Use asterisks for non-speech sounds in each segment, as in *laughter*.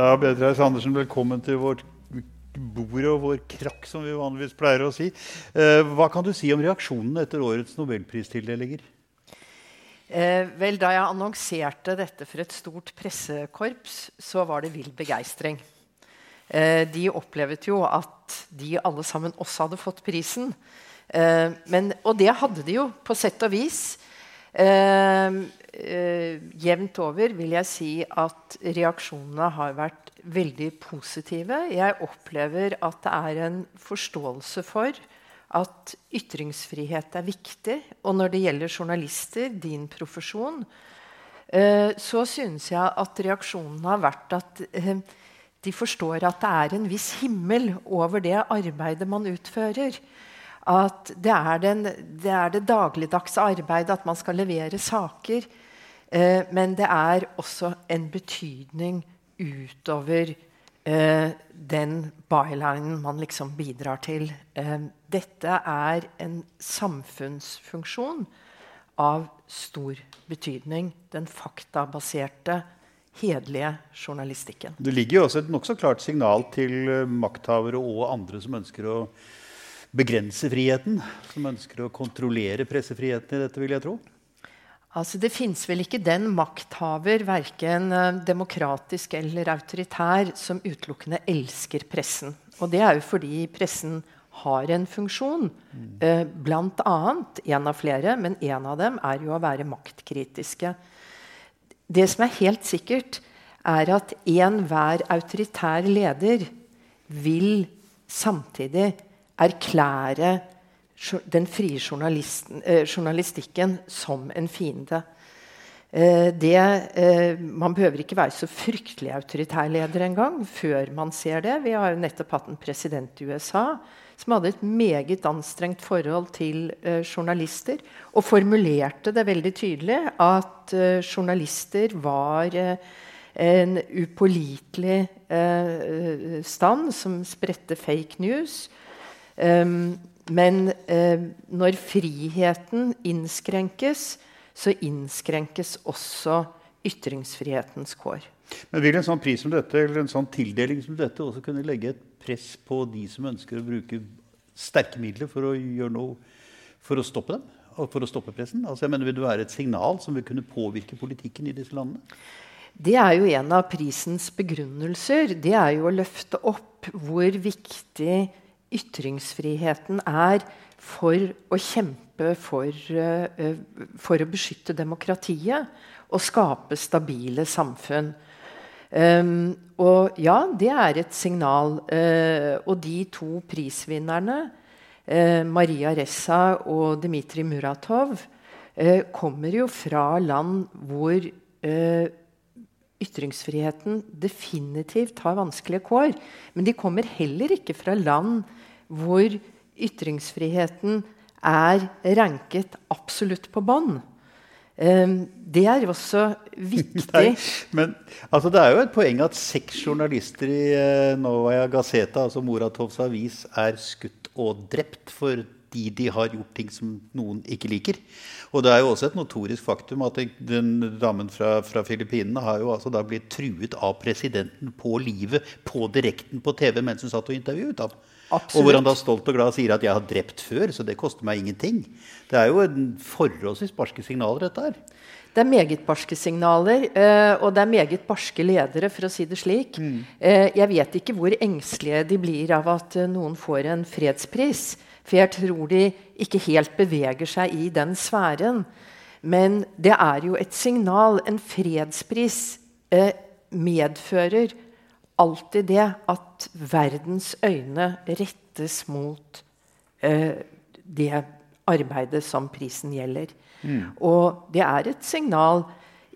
Da Beatrice Andersen, velkommen til vårt bord og vår krakk, som vi vanligvis pleier å si. Eh, hva kan du si om reaksjonene etter årets nobelpristildelinger? Eh, vel, Da jeg annonserte dette for et stort pressekorps, så var det vill begeistring. Eh, de opplevde jo at de alle sammen også hadde fått prisen. Eh, men, og det hadde de jo, på sett og vis. Eh, eh, jevnt over vil jeg si at reaksjonene har vært veldig positive. Jeg opplever at det er en forståelse for at ytringsfrihet er viktig. Og når det gjelder journalister, din profesjon, eh, så synes jeg at reaksjonene har vært at eh, de forstår at det er en viss himmel over det arbeidet man utfører at det er, den, det er, det dagligdagse arbeidet, at man skal levere saker. Eh, men det er også en betydning utover eh, den bylinen man liksom bidrar til. Eh, dette er en samfunnsfunksjon av stor betydning. Den faktabaserte, hederlige journalistikken. Det ligger jo også et nokså klart signal til makthavere og andre som ønsker å begrense friheten, som ønsker å kontrollere pressefriheten i dette, vil jeg tro? Altså, det fins vel ikke den makthaver, verken uh, demokratisk eller autoritær, som utelukkende elsker pressen. Og det er jo fordi pressen har en funksjon. Uh, blant annet, en av flere, men en av dem er jo å være maktkritiske. Det som er helt sikkert, er at enhver autoritær leder vil samtidig erklære den frie eh, journalistikken som en fiende. Eh, det, eh, man behøver ikke være så fryktelig autoritær leder engang før man ser det. Vi har jo nettopp hatt en president i USA som hadde et meget anstrengt forhold til journalister, og formulerte det veldig tydelig at journalister var en upålitelig stand som spredte fake news men uh, når friheten innskrenkes, så innskrenkes også ytringsfrihetens kår. Men Vil en sånn pris som dette, eller en sånn tildeling som dette også kunne legge et press på de som ønsker å bruke sterke midler for å gjøre noe for å stoppe dem? Og for å stoppe pressen? Altså jeg mener, Vil det være et signal som vil kunne påvirke politikken i disse landene? Det er jo en av prisens begrunnelser. Det er jo å løfte opp hvor viktig ytringsfriheten er for å kjempe for, uh, for å beskytte demokratiet og skape stabile samfunn. Um, og ja, det er et signal. Uh, og de to prisvinnerne, uh, Maria Ressa og Dmitrij Muratov, kommer jo fra land hvor ytringsfriheten definitivt har vanskelige kår. Men de kommer heller ikke fra land hvor ytringsfriheten er ranket absolutt på bånn. Um, det er også *laughs* viktig. Nei, men altså, det er jo et poeng at seks journalister i uh, Novaja Gazeta, altså Moratovs avis, er skutt og drept fordi de har gjort ting som noen ikke liker. Og det er jo også et notorisk faktum at den damen fra, fra Filippinene har jo altså da blitt truet av presidenten på livet på direkten på TV mens hun satt og intervjuet ham. Absolutt. Og hvor han da stolt og glad sier at 'jeg har drept før', så det koster meg ingenting. Det er jo en forholdsvis barske signaler, dette her. Det er meget barske signaler, eh, og det er meget barske ledere, for å si det slik. Mm. Eh, jeg vet ikke hvor engstelige de blir av at eh, noen får en fredspris. For jeg tror de ikke helt beveger seg i den sfæren. Men det er jo et signal. En fredspris medfører alltid det at verdens øyne rettes mot eh, det arbeidet som prisen gjelder. Mm. Og det er et signal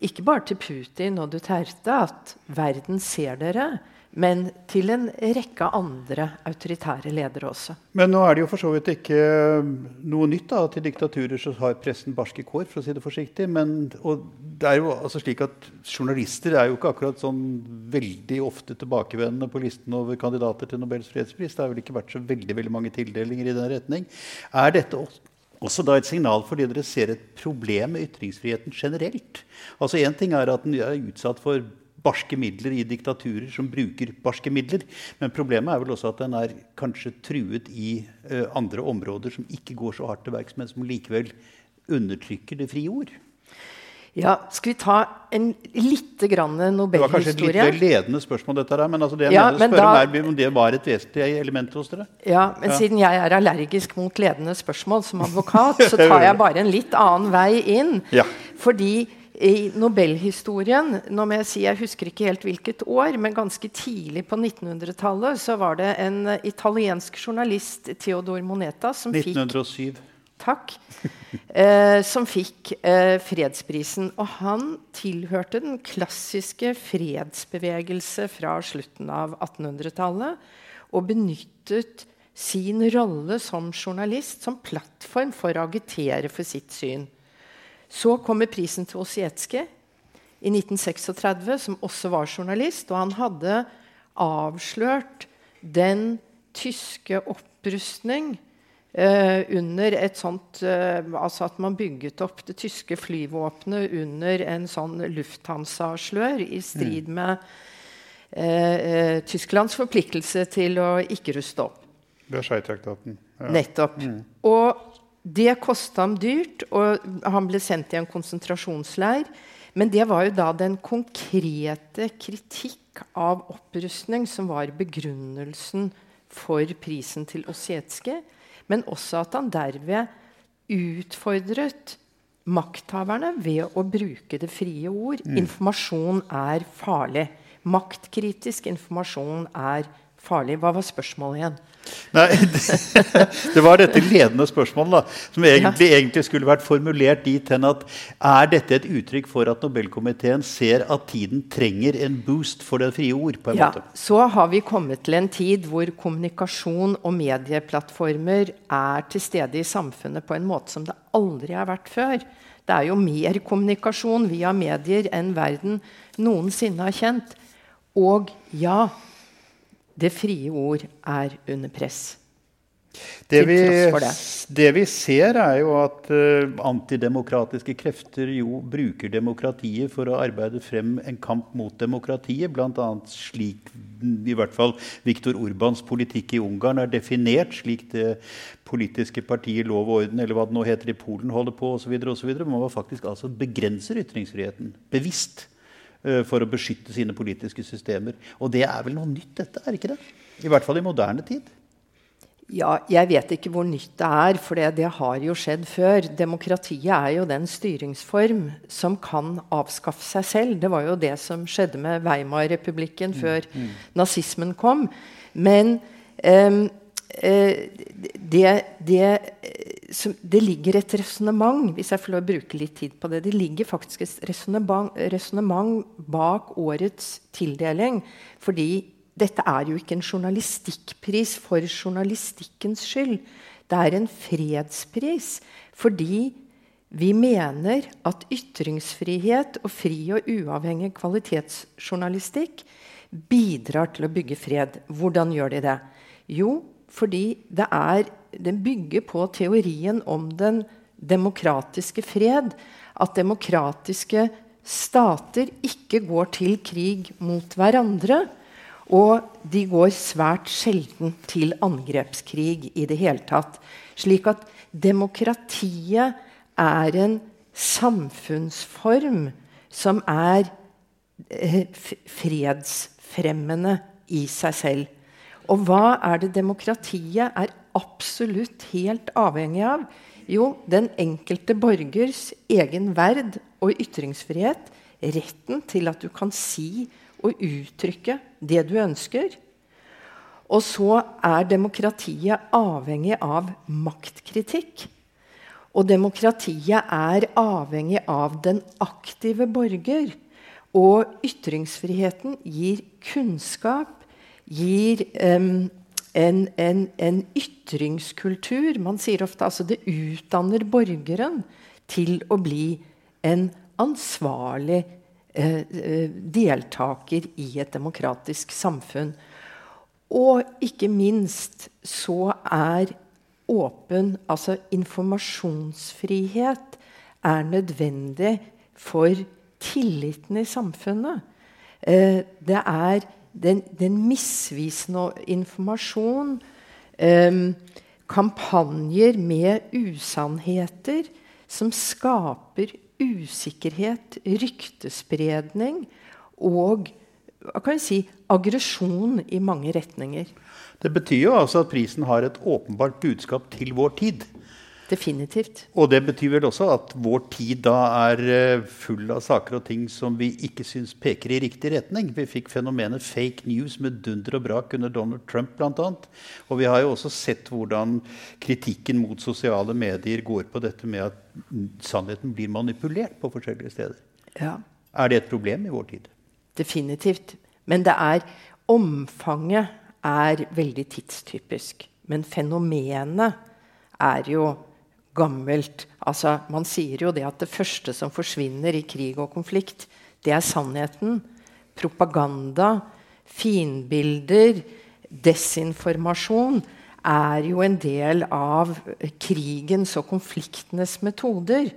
ikke bare til Putin og Duterte at verden ser dere, men til en rekke andre autoritære ledere også. Men nå er det jo for så vidt ikke noe nytt da, at diktaturer så har pressen barske kår, for å si det forsiktig. Men, og det er jo altså slik at Journalister er jo ikke akkurat sånn veldig ofte tilbakevendende på listen over kandidater til Nobels fredspris. Det har vel ikke vært så veldig, veldig mange tildelinger i den retning. Er dette også da et signal fordi dere ser et problem med ytringsfriheten generelt? Altså Én ting er at den er utsatt for barske midler i diktaturer som bruker barske midler. Men problemet er vel også at den er kanskje truet i uh, andre områder som ikke går så hardt til verks, men som likevel undertrykker det frie ord. Ja, Skal vi ta en lite grann Nobelhistorie? Det var kanskje et litt ledende spørsmål, dette her, men altså det jeg ja, mener, spørre da, om det var et vesentlig element hos dere? Ja, men ja. siden jeg er allergisk mot ledende spørsmål som *laughs* advokat, så tar jeg bare en litt annen vei inn. Ja. Fordi i Nobelhistorien nå må Jeg si, jeg husker ikke helt hvilket år, men ganske tidlig på 1900-tallet så var det en italiensk journalist, Theodor Moneta, som 1907. fikk Takk. *laughs* Eh, som fikk eh, fredsprisen. Og han tilhørte den klassiske fredsbevegelse fra slutten av 1800-tallet. Og benyttet sin rolle som journalist som plattform for å agitere for sitt syn. Så kommer prisen til Osietskij i 1936, som også var journalist. Og han hadde avslørt den tyske opprustning eh, under et sånt eh, Altså at man bygget opp det tyske flyvåpenet under en sånn Lufthansa-slør i strid mm. med eh, Tysklands forpliktelse til å ikke ruste opp. Versailles-traktaten. Ja. Nettopp. Mm. Og det kosta ham dyrt, og han ble sendt i en konsentrasjonsleir. Men det var jo da den konkrete kritikk av opprustning som var begrunnelsen for prisen til Osietskij men også at han derved utfordret makthaverne ved å bruke det frie ord. Mm. Informasjon er farlig. Maktkritisk informasjon er farlig. Hva var spørsmålet igjen? Nei, *laughs* det, det, var dette ledende spørsmålet da, som egentlig, ja. egentlig, skulle vært formulert dit hen at er dette et uttrykk for at Nobelkomiteen ser at tiden trenger en boost for det frie ord? på en ja, måte? Så har vi kommet til en tid hvor kommunikasjon og medieplattformer er til stede i samfunnet på en måte som det aldri har vært før. Det er jo mer kommunikasjon via medier enn verden noensinne har kjent. Og ja, det frie ord er under press. Det vi, det vi, ser, er jo at uh, antidemokratiske krefter jo bruker demokratiet for å arbeide frem en kamp mot demokratiet. Bl.a. slik i hvert fall Viktor Urbans politikk i Ungarn er definert. Slik det politiske partiet Lov og orden eller hva det nå heter i Polen holder på osv. Man faktisk altså begrenser ytringsfriheten bevisst. Eh, for å beskytte sine politiske systemer. Og det er vel noe nytt, dette? er ikke det? I hvert fall i moderne tid. Ja, Jeg vet ikke hvor nytt det er, for det, det, har jo skjedd før. Demokratiet er jo den styringsform som kan avskaffe seg selv. Det var jo det som skjedde med Weimar-republikken mm, før mm. nazismen kom. Men um, det, det, som, det, ligger et resonnement hvis jeg får lov å bruke litt tid på det, det ligger faktisk et resonnement bak årets tildeling. Fordi dette er jo ikke en journalistikkpris for journalistikkens skyld. Det er en fredspris fordi vi mener at ytringsfrihet og fri og uavhengig kvalitetsjournalistikk bidrar til å bygge fred. Hvordan gjør de det? Jo, fordi er, den bygger på teorien om den demokratiske fred. At demokratiske stater ikke går til krig mot hverandre. Og de går svært sjelden til angrepskrig i det hele tatt. Slik at demokratiet er en samfunnsform som er eh, fredsfremmende i seg selv. Og hva er det demokratiet er absolutt helt avhengig av? Jo, den enkelte borgers egen verd og ytringsfrihet. Retten til at du kan si og uttrykke det du ønsker. Og så er demokratiet avhengig av maktkritikk. Og demokratiet er avhengig av den aktive borger. Og ytringsfriheten gir kunnskap, gir um, en, en, en, ytringskultur. Man sier ofte altså det utdanner borgeren til å bli en ansvarlig eh, eh, deltaker i et demokratisk samfunn. Og ikke minst så er åpen Altså informasjonsfrihet er nødvendig for tilliten i samfunnet. Eh, det er den, den misvisende informasjon, eh, kampanjer med usannheter, som skaper usikkerhet, ryktespredning og kan si, aggresjon i mange retninger. Det betyr jo altså at prisen har et åpenbart budskap til vår tid. Definitivt. Og det betyr vel også at vår tid da er eh, full av saker og ting som vi ikke syns peker i riktig retning. Vi fikk fenomenet fake news med dunder og brak under Donald Trump bl.a. Og vi har jo også sett hvordan kritikken mot sosiale medier går på dette med at sannheten blir manipulert på forskjellige steder. Ja. Er det et problem i vår tid? Definitivt. Men det er omfanget er veldig tidstypisk. Men fenomenet er jo gammelt. Altså, man sier jo det at det første som forsvinner i krig og konflikt, det er sannheten. Propaganda, finbilder, desinformasjon er jo en del av krigens og konfliktenes metoder.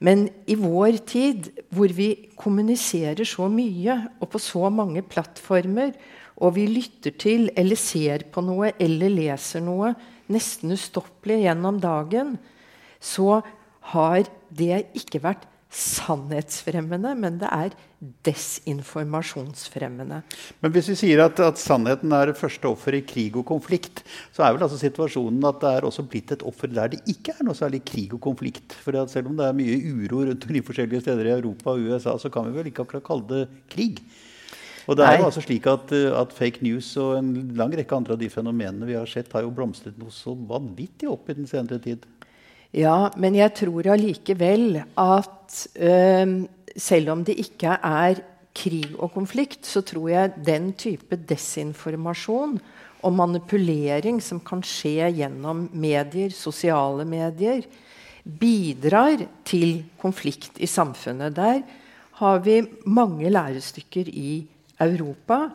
Men i vår tid, hvor vi kommuniserer så mye og på så mange plattformer, og vi lytter til eller ser på noe eller leser noe nesten ustoppelig gjennom dagen, så har det ikke vært sannhetsfremmende, men det er desinformasjonsfremmende. Men hvis vi sier at, at sannheten er det første offer i krig og konflikt, så er vel altså situasjonen at det er også blitt et offer der det ikke er noe særlig krig og konflikt. For selv om det er mye uro rundt de forskjellige steder i Europa og USA, så kan vi vel ikke akkurat kalle det krig. Og det er jo altså slik at, at, Fake news og en lang rekke andre av de fenomenene vi har sett, har jo blomstret noe så vanvittig opp i den senere tid. Ja, men jeg tror allikevel at øh, selv om det ikke er krig og konflikt, så tror jeg den type desinformasjon og manipulering som kan skje gjennom medier, sosiale medier, bidrar til konflikt i samfunnet. Der har vi mange lærestykker i Europa.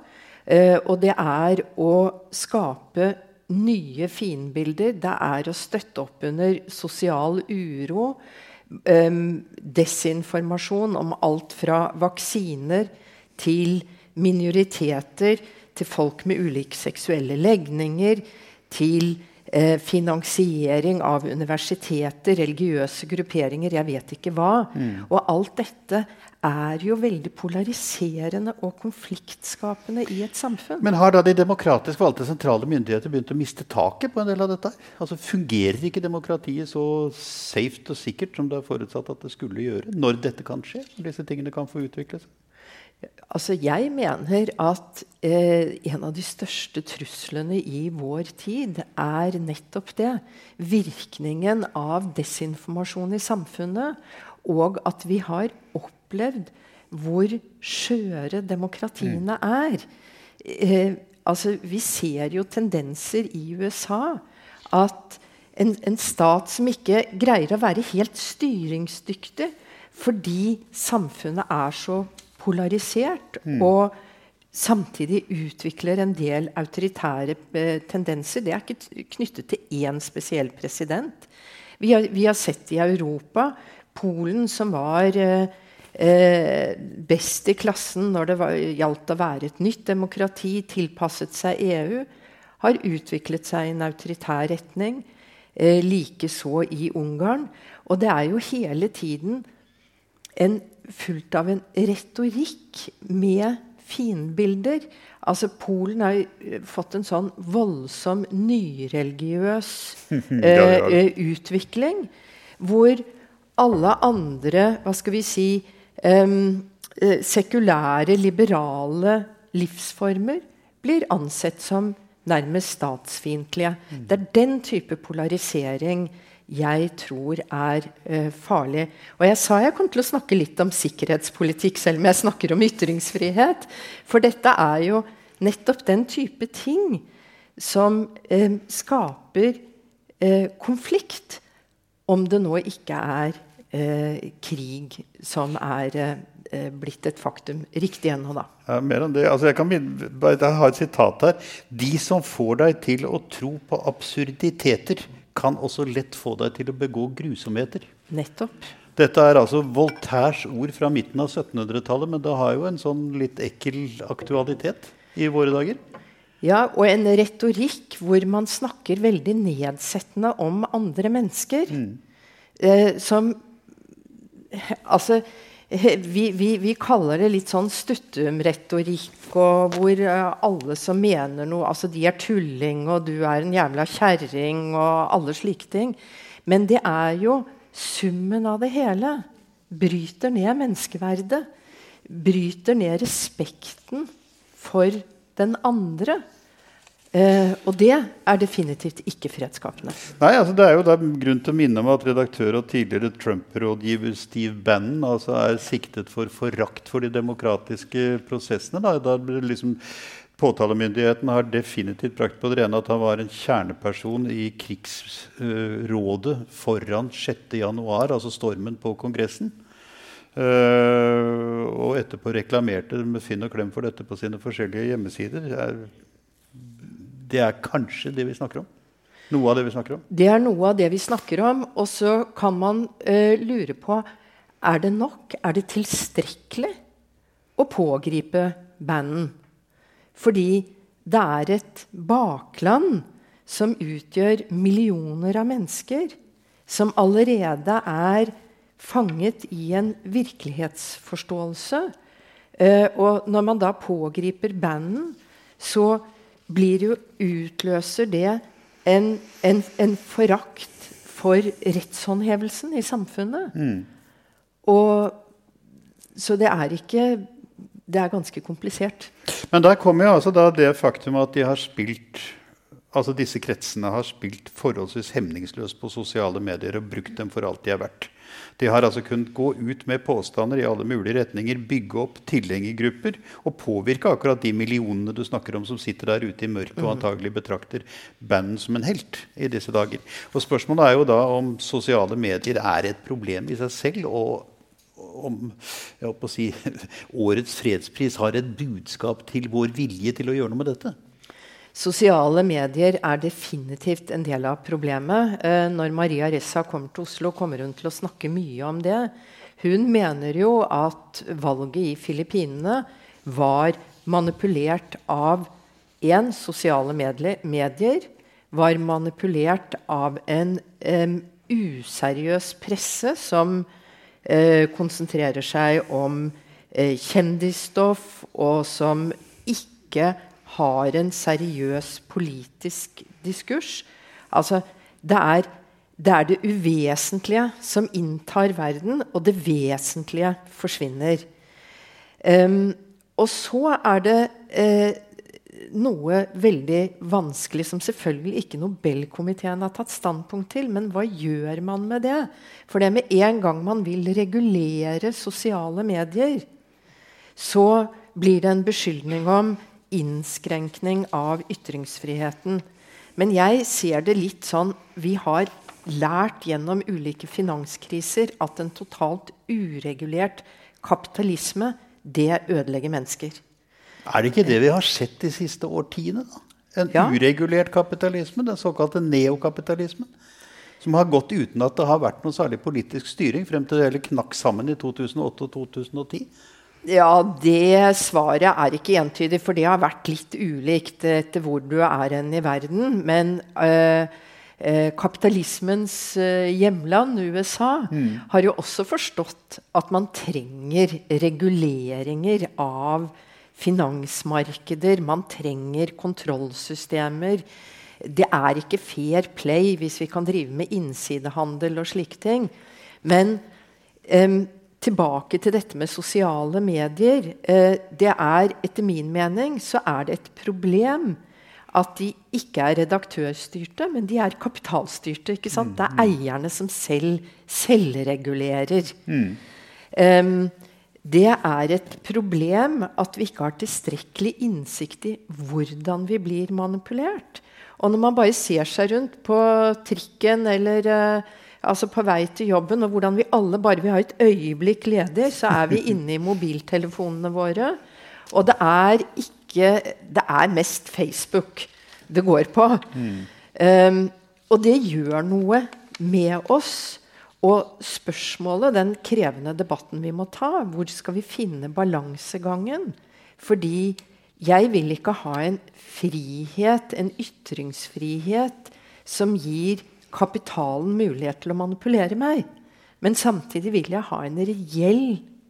Og det er å skape nye fiendebilder. Det er å støtte opp under sosial uro. Um, desinformasjon om alt fra vaksiner til minoriteter, til folk med ulike seksuelle legninger, til eh, finansiering av universiteter, religiøse grupperinger, jeg vet ikke hva. Mm. Og alt dette er jo veldig polariserende og konfliktskapende i et samfunn. Men har da de demokratisk valgte sentrale myndigheter begynt å miste taket på en del av dette? Altså Fungerer ikke demokratiet så safe og sikkert som det er forutsatt at det skulle gjøre? Når dette kan skje? Når disse tingene kan få utvikle seg? Altså, jeg mener at eh, en av de største truslene i vår tid er nettopp det. Virkningen av desinformasjon i samfunnet. Og at vi har opp opplevd hvor skjøre demokratiene mm. er. Eh, altså, vi ser jo tendenser i USA at en, en, stat som ikke greier å være helt styringsdyktig fordi samfunnet er så polarisert mm. og samtidig utvikler en del autoritære eh, tendenser. Det er ikke knyttet til én spesiell president. Vi har, vi har sett i Europa Polen, som var eh, eh, best i klassen når det var, gjaldt å være et nytt demokrati, tilpasset seg EU, har utviklet seg i en autoritær retning. Eh, Likeså i Ungarn. Og det er jo hele tiden en, fullt av en retorikk med fiendebilder. Altså Polen har fått en sånn voldsom nyreligiøs *laughs* eh, utvikling. Hvor alle andre hva skal vi si, sekulære, liberale livsformer blir ansett som nærmest statsfiendtlige. Mm. Det er den type polarisering jeg tror er uh, farlig. Og jeg sa jeg kom til å snakke litt om sikkerhetspolitikk, selv om jeg snakker om ytringsfrihet. For dette er jo nettopp den type ting som uh, skaper uh, konflikt, om det nå ikke er eh, krig som er eh, blitt et faktum. Riktig ennå, da. Ja, mer enn det. Altså, jeg, kan, jeg har et sitat her. De som får deg til å tro på absurditeter, kan også lett få deg til å begå grusomheter. Nettopp. Dette er altså Voltaires ord fra midten av 1700-tallet, men det har jo en sånn litt ekkel aktualitet i våre dager. Ja, og en retorikk hvor man snakker veldig nedsettende om andre mennesker. Mm. Eh, som Altså vi, vi, vi, kaller det litt sånn stuttumretorikk, og hvor uh, alle som mener noe altså De er tulling, og du er en jævla kjerring, og alle slike ting. Men det er jo summen av det hele. Bryter ned menneskeverdet. Bryter ned respekten for den andre. Uh, og det er definitivt ikke fredsskapende. Nei, altså Det er jo grunn til å minne om at redaktør og tidligere Trump-rådgiver Steve Bannon altså er siktet for forakt for de demokratiske prosessene. Da, da liksom Påtalemyndigheten har definitivt brakt på det rene at han var en kjerneperson i krigsrådet uh, foran 6.1, altså stormen på Kongressen. Uh, og etterpå reklamerte med Finn og Klem for dette på sine forskjellige hjemmesider. er det er kanskje det vi snakker om? Noe av det vi snakker om? Det er noe av det vi snakker om. Og så kan man uh, lure på er det nok, er det tilstrekkelig å pågripe banden. Fordi det er et bakland som utgjør millioner av mennesker, som allerede er fanget i en virkelighetsforståelse. Uh, og når man da pågriper banden, så blir jo utløser det en, en, en forakt for rettshåndhevelsen i samfunnet. Mm. Og Så det er ikke Det er ganske komplisert. Men der kommer jo altså det faktum at de har spilt altså disse kretsene har spilt forholdsvis hemningsløst på sosiale medier og brukt dem for alt de er verdt. De har altså kunnet gå ut med påstander i alle mulige retninger, bygge opp tilhengergrupper og påvirke akkurat de millionene du snakker om som sitter der ute i mørket og mhm. antagelig betrakter banden som en helt i disse dager. Og Spørsmålet er jo da om sosiale medier er et problem i seg selv. og om si, *laughs* årets fredspris har et budskap til vår vilje til å gjøre noe med dette. Sosiale medier er definitivt en del av problemet. Eh, når Maria Ressa kommer til Oslo, kommer hun til å snakke mye om det. Hun mener jo at valget i Filippinene var manipulert av én sosiale medier, var manipulert av en eh, useriøs presse som eh, konsentrerer seg om uh, kjendisstoff, og som ikke har en seriøs politisk diskurs. Altså, det er, det er det uvesentlige som inntar verden, og det vesentlige forsvinner. Um, og så er det eh, noe veldig vanskelig som selvfølgelig ikke Nobelkomiteen har tatt standpunkt til. Men hva gjør man med det? For det med en gang man vil regulere sosiale medier, så blir det en beskyldning om innskrenkning av ytringsfriheten. Men jeg ser det litt sånn Vi har lært gjennom ulike finanskriser at en totalt uregulert kapitalisme, det ødelegger mennesker. Er det ikke det vi har sett de siste årtiene? da? En ja. uregulert kapitalisme, den såkalte neokapitalismen. Som har gått uten at det har vært noe særlig politisk styring frem til det hele knakk sammen i 2008 og 2010. Ja, det svaret er ikke entydig, for det har vært litt ulikt etter hvor du er hen i verden. Men øh, øh, kapitalismens øh, hjemland, USA, mm. har jo også forstått at man trenger reguleringer av finansmarkeder. Man trenger kontrollsystemer. Det er ikke fair play hvis vi kan drive med innsidehandel og slike ting. Men um, tilbake til dette med sosiale medier. Eh, det er, etter min mening så er det et problem at de ikke er redaktørstyrte, men de er kapitalstyrte. ikke sant? Det er mm. eierne som selv selvregulerer. Mm. Um, det er et problem at vi ikke har tilstrekkelig innsikt i hvordan vi blir manipulert. Og når man bare ser seg rundt på trikken eller uh, altså på vei til jobben, og hvordan vi alle bare vi har et øyeblikk ledig, så er vi *laughs* inne i mobiltelefonene våre. Og det er ikke Det er mest Facebook det går på. Mm. Um, og det gjør noe med oss. Og spørsmålet, den krevende debatten vi må ta, hvor skal vi finne balansegangen? Fordi jeg vil ikke ha en frihet, en ytringsfrihet, som gir kapitalen mulighet til å manipulere meg. Men samtidig vil jeg ha en reell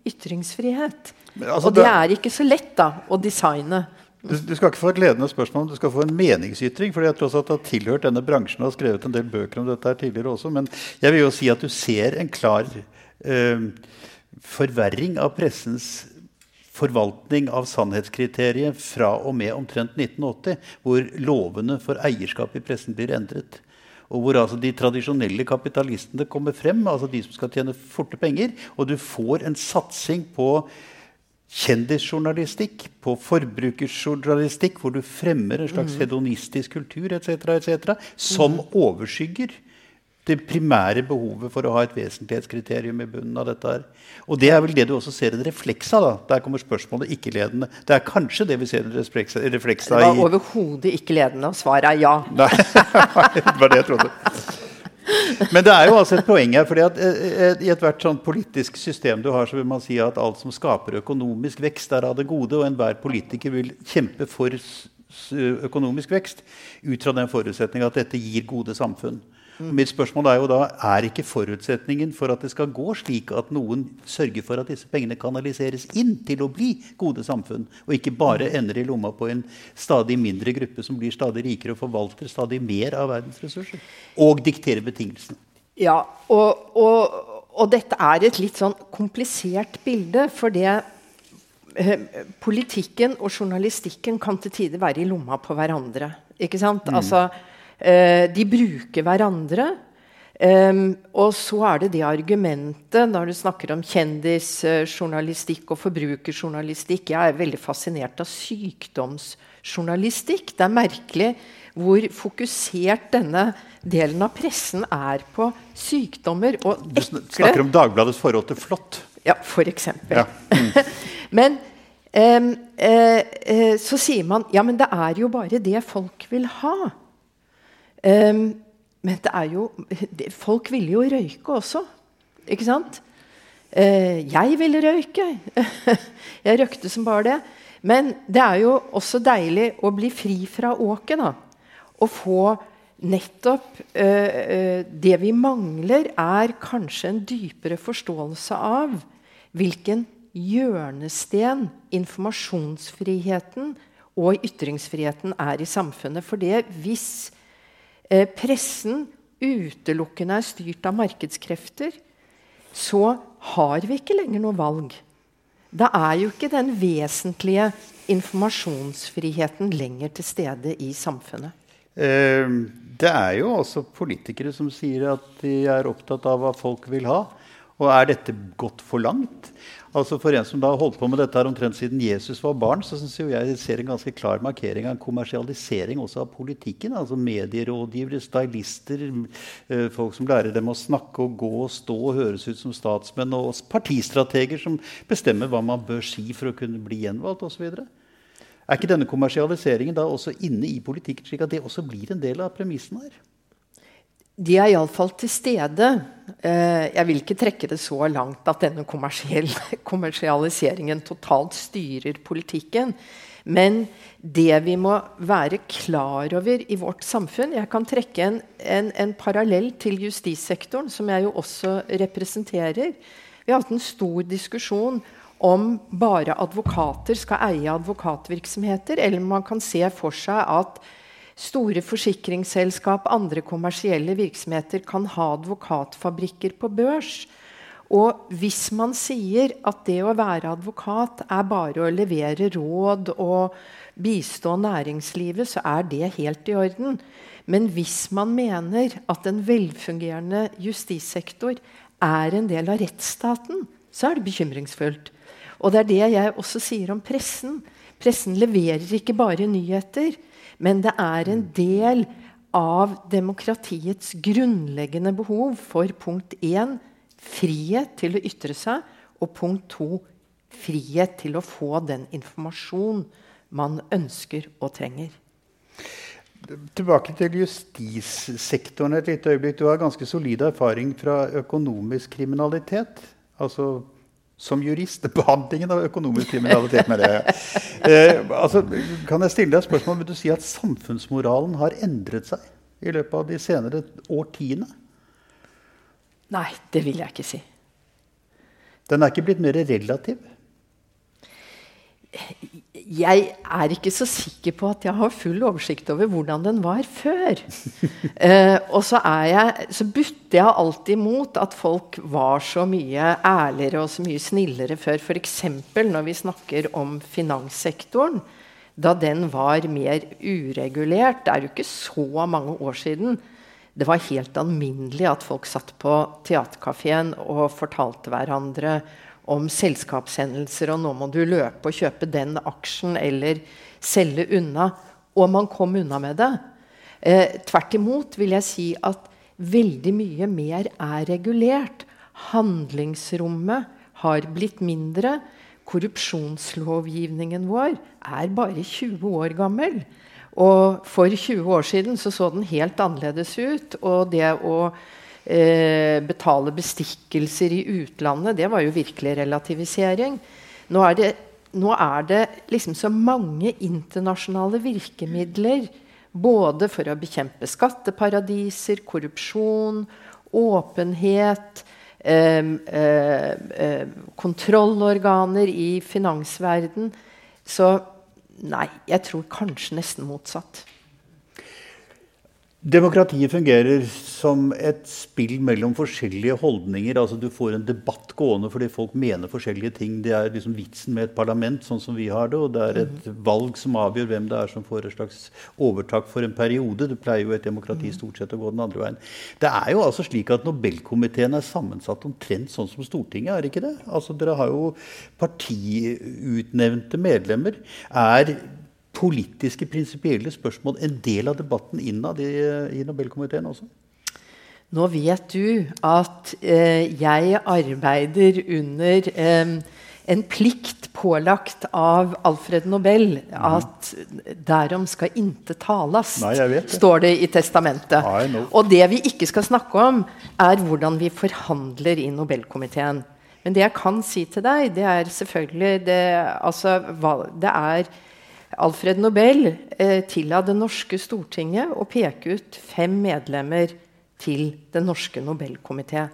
ytringsfrihet. Altså, og det er ikke så lett da, å designe. Du, du, skal ikke få et ledende spørsmål, du skal få en meningsytring. fordi jeg tross alt har tilhørt denne bransjen og har skrevet en del bøker om dette her tidligere også. Men jeg vil jo si at du ser en klar eh, forverring av pressens forvaltning av sannhetskriteriet fra og med omtrent 1980, hvor lovene for eierskap i pressen blir endret. Og hvor altså de tradisjonelle kapitalistene kommer frem, altså de som skal tjene forte penger. Og du får en satsing på kjendisjournalistikk, på forbrukersjournalistikk, hvor du fremmer en slags mm. hedonistisk kultur etc., etc., som mm. overskygger det primære behovet for å ha et vesentlighetskriterium i bunnen av dette. her. Og det er vel det du også ser en refleks av. da. Der kommer spørsmålet ikke-ledende. Det er kanskje det vi ser en refleks av i Det var overhodet ikke ledende, og svaret er ja. Nei, *laughs* det var det jeg trodde. Men det er jo altså et poeng her. fordi at eh, eh, I ethvert sånn politisk system du har, så vil man si at alt som skaper økonomisk vekst, er av det gode. Og enhver politiker vil kjempe for økonomisk vekst ut fra den forutsetning at dette gir gode samfunn. Mm. Mitt spørsmål er jo da er ikke forutsetningen for at det skal gå slik at noen sørger for at disse pengene kanaliseres inn til å bli gode samfunn, og ikke bare mm. ender i lomma på en stadig mindre gruppe som blir stadig rikere og forvalter stadig mer av verdens ressurser? Og dikterer betingelsene. Ja, og, og, og dette er et litt sånn komplisert bilde. For det eh, politikken og journalistikken kan til tider være i lomma på hverandre. Ikke sant? Mm. Altså, de bruker hverandre. Um, og så er det det argumentet når du snakker om kjendisjournalistikk og forbrukerjournalistikk. Jeg er veldig fascinert av sykdomsjournalistikk. Det er merkelig hvor fokusert denne delen av pressen er på sykdommer og ekle Du snakker om Dagbladets forhold til flått? Ja, for eksempel. Ja. Mm. *laughs* men um, uh, uh, så sier man ja, men det er jo bare det folk vil ha. Um, men det er jo Folk ville jo røyke også. Ikke sant? Uh, jeg ville røyke. *laughs* jeg røykte som bare det. Men det er jo også deilig å bli fri fra åket. da. Å få nettopp uh, Det vi mangler, er kanskje en dypere forståelse av hvilken hjørnesten informasjonsfriheten og ytringsfriheten er i samfunnet. For det hvis pressen utelukkende er styrt av markedskrefter, så har vi ikke lenger noe valg. Da er jo ikke den vesentlige informasjonsfriheten lenger til stede i samfunnet. Eh, det er jo også politikere som sier at de er opptatt av hva folk vil ha. Og er dette gått for langt? Altså For en som da holdt på med dette her omtrent siden Jesus var barn, så synes jeg jeg ser en ganske klar markering av en kommersialisering også av politikken. altså Medierådgivere, stylister, eh, folk som lærer dem å snakke og gå og stå og høres ut som statsmenn, og partistrateger som bestemmer hva man bør si for å kunne bli gjenvalgt osv. Er ikke denne kommersialiseringen da også inne i politikken, slik at det også blir en del av premissen her? De er iallfall til stede. Eh, jeg vil ikke trekke det så langt at denne *laughs* kommersialiseringen totalt styrer politikken. Men det vi må være klar over i vårt samfunn Jeg kan trekke en, en, en parallell til justissektoren, som jeg jo også representerer. Vi har hatt en stor diskusjon om bare advokater skal eie advokatvirksomheter, eller man kan se for seg at Store forsikringsselskap, andre kommersielle virksomheter kan ha advokatfabrikker på børs. Og hvis man sier at det å være advokat er bare å levere råd og bistå næringslivet, så er det helt i orden. Men hvis man mener at en velfungerende justissektor er en del av rettsstaten, så er det bekymringsfullt. Og det er det jeg også sier om pressen. Pressen leverer ikke bare nyheter. Men det er en del av demokratiets grunnleggende behov for punkt 1 frihet til å ytre seg, og punkt 2 frihet til å få den informasjon man ønsker og trenger. tilbake til justissektoren et lite øyeblikk. Du har ganske solid erfaring fra økonomisk kriminalitet. Altså som jurist. Behandlingen av økonomisk kriminalitet, med det. Eh, altså, kan jeg stille deg et spørsmål? Vil du si at samfunnsmoralen har endret seg i løpet av de senere årtiene? Nei, det vil jeg ikke si. Den er ikke blitt mer relativ? Jeg er ikke så sikker på at jeg har full oversikt over hvordan den var før. *laughs* Eh, og så, jeg, så butter jeg alltid mot at folk var så mye ærligere og så mye snillere før. F.eks. når vi snakker om finanssektoren. Da den var mer uregulert. Det er jo ikke så mange år siden. Det var helt alminnelig at folk satt på teaterkafeen og fortalte hverandre om selskapshendelser, og nå må du løpe og kjøpe den aksjen eller selge unna. Og man kom unna med det. Eh, tvert imot vil jeg si at veldig mye mer er regulert. Handlingsrommet har blitt mindre. Korrupsjonslovgivningen vår er bare 20 år gammel. Og for 20 år siden så, så den helt annerledes ut. Og det å eh, betale bestikkelser i utlandet. Det var jo virkelig relativisering. Nå er det, nå er det liksom så mange internasjonale virkemidler både for å bekjempe skatteparadiser, korrupsjon, åpenhet eh, eh, kontrollorganer i finansverden. Så nei, jeg tror kanskje nesten motsatt. Demokratiet fungerer som et spill mellom forskjellige holdninger. altså Du får en debatt gående fordi folk mener forskjellige ting. Det er liksom vitsen med et parlament, sånn som vi har det. Og det er et mhm. valg som avgjør hvem det er som får et slags overtak for en periode. Det pleier jo et demokrati mhm. stort sett å gå den andre veien. Det er jo altså slik at Nobelkomiteen er sammensatt omtrent sånn som Stortinget, er ikke det? Altså Dere har jo partiutnevnte medlemmer. Er politiske, prinsipielle spørsmål en del av debatten innad i, i Nobelkomiteen også? Nå vet du at eh, jeg arbeider under eh, en plikt pålagt av Alfred Nobel mhm. at derom skal inte tales, Nei, står det i testamentet. Og det vi ikke skal snakke om, er hvordan vi forhandler i Nobelkomiteen. Men det jeg kan si til deg, det er selvfølgelig det, altså, det er Alfred Nobel eh, tilla det norske Stortinget å peke ut fem medlemmer til Den norske Nobelkomité.